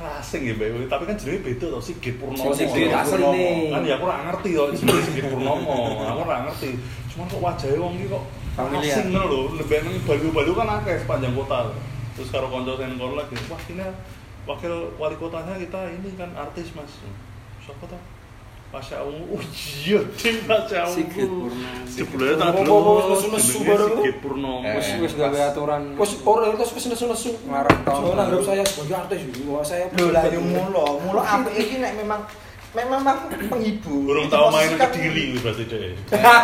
Rasing ya, Mbak. Tapi kan jenenge beda to, Sigit Purnomo. Sing Sigit Kan asline. Kan ya aku ora ngerti to Sigit Purnomo. Aku ora ngerti. Cuman kok wajahnya wong iki kok asing ngono lho. Lebih nang Balu-balu kan akeh sepanjang kota. Terus karo kanca sing kono lagi, wah ini wakil wali kotanya kita ini kan artis, Mas. Siapa tuh? Pasha Ungu, oh iya, tim Pasha Ungu. Sigit Purnomo. Jebule tak oh, oh, nesu-nesu jenenge bareng. Sigit Purnomo. Eh. Wis wis gawe aturan. Wes orang itu wis nesu-nesu. Ngarep tahun Soalnya baru. anggap saya sebagai artis, wah saya Lho lah yo mulo, mulo apik iki nek memang memang memang penghibur. Burung tahu main kan- kediri berarti deh.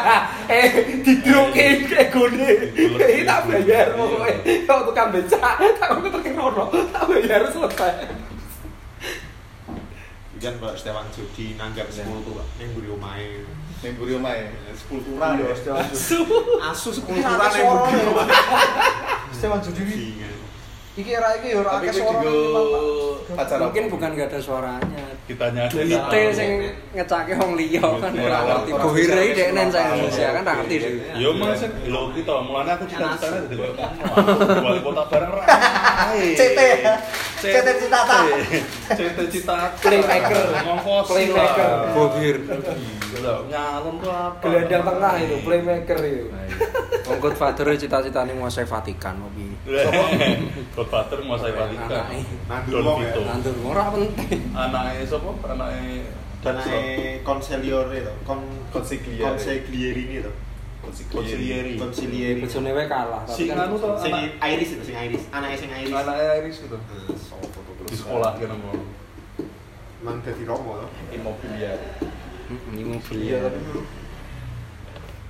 eh didroke egone. Iki tak bayar pokoke. Kok tukang becak, tak kok terkerono. Tak bayar selesai. Kan Mbak Stewan Jodi nanggap sepultura ning mburi omahe. Ning mburi omahe. Sepultura Iya, ya. Stewan Judi. Asu akeh ning mburi suarane. omahe. Stewan Judi iki. Iya. Iki ora iki yo ora akeh itu suara. acara Mungkin apa? bukan gak ada suaranya. Kita nyari. Duite sing ngecake wong liya kan Iya, ora ngerti. Bohire sosial iki dekne cah Indonesia kan ora ngerti sih. Yo mas, lo kita mulanya aku cita-citanya jadi wali kota bareng rai. CT ya. CT Citata. CT cita. Playmaker. Ngongkos. Playmaker. Bohir. Nyalon tuh apa? Gelandang tengah itu, playmaker itu. Wong Godfather cita-citane nguasai Vatikan opi. Godfather nguasai Vatikan. Anake. Nandur Don wong ya. Vito. Nandur ora penting. Anaknya siapa? Anaknya Dan konselior itu, kon Consigliere. konseglieri ini itu. Konsilieri. Konsilieri. Bojone wae kalah. Si Tapi kan anu tuh Sing Iris itu, sing Iris. Anaknya sing Iris. anaknya Iris gitu. Terus. Di sekolah kan mau. Mang dadi Romo to. Immobiliar. Mm,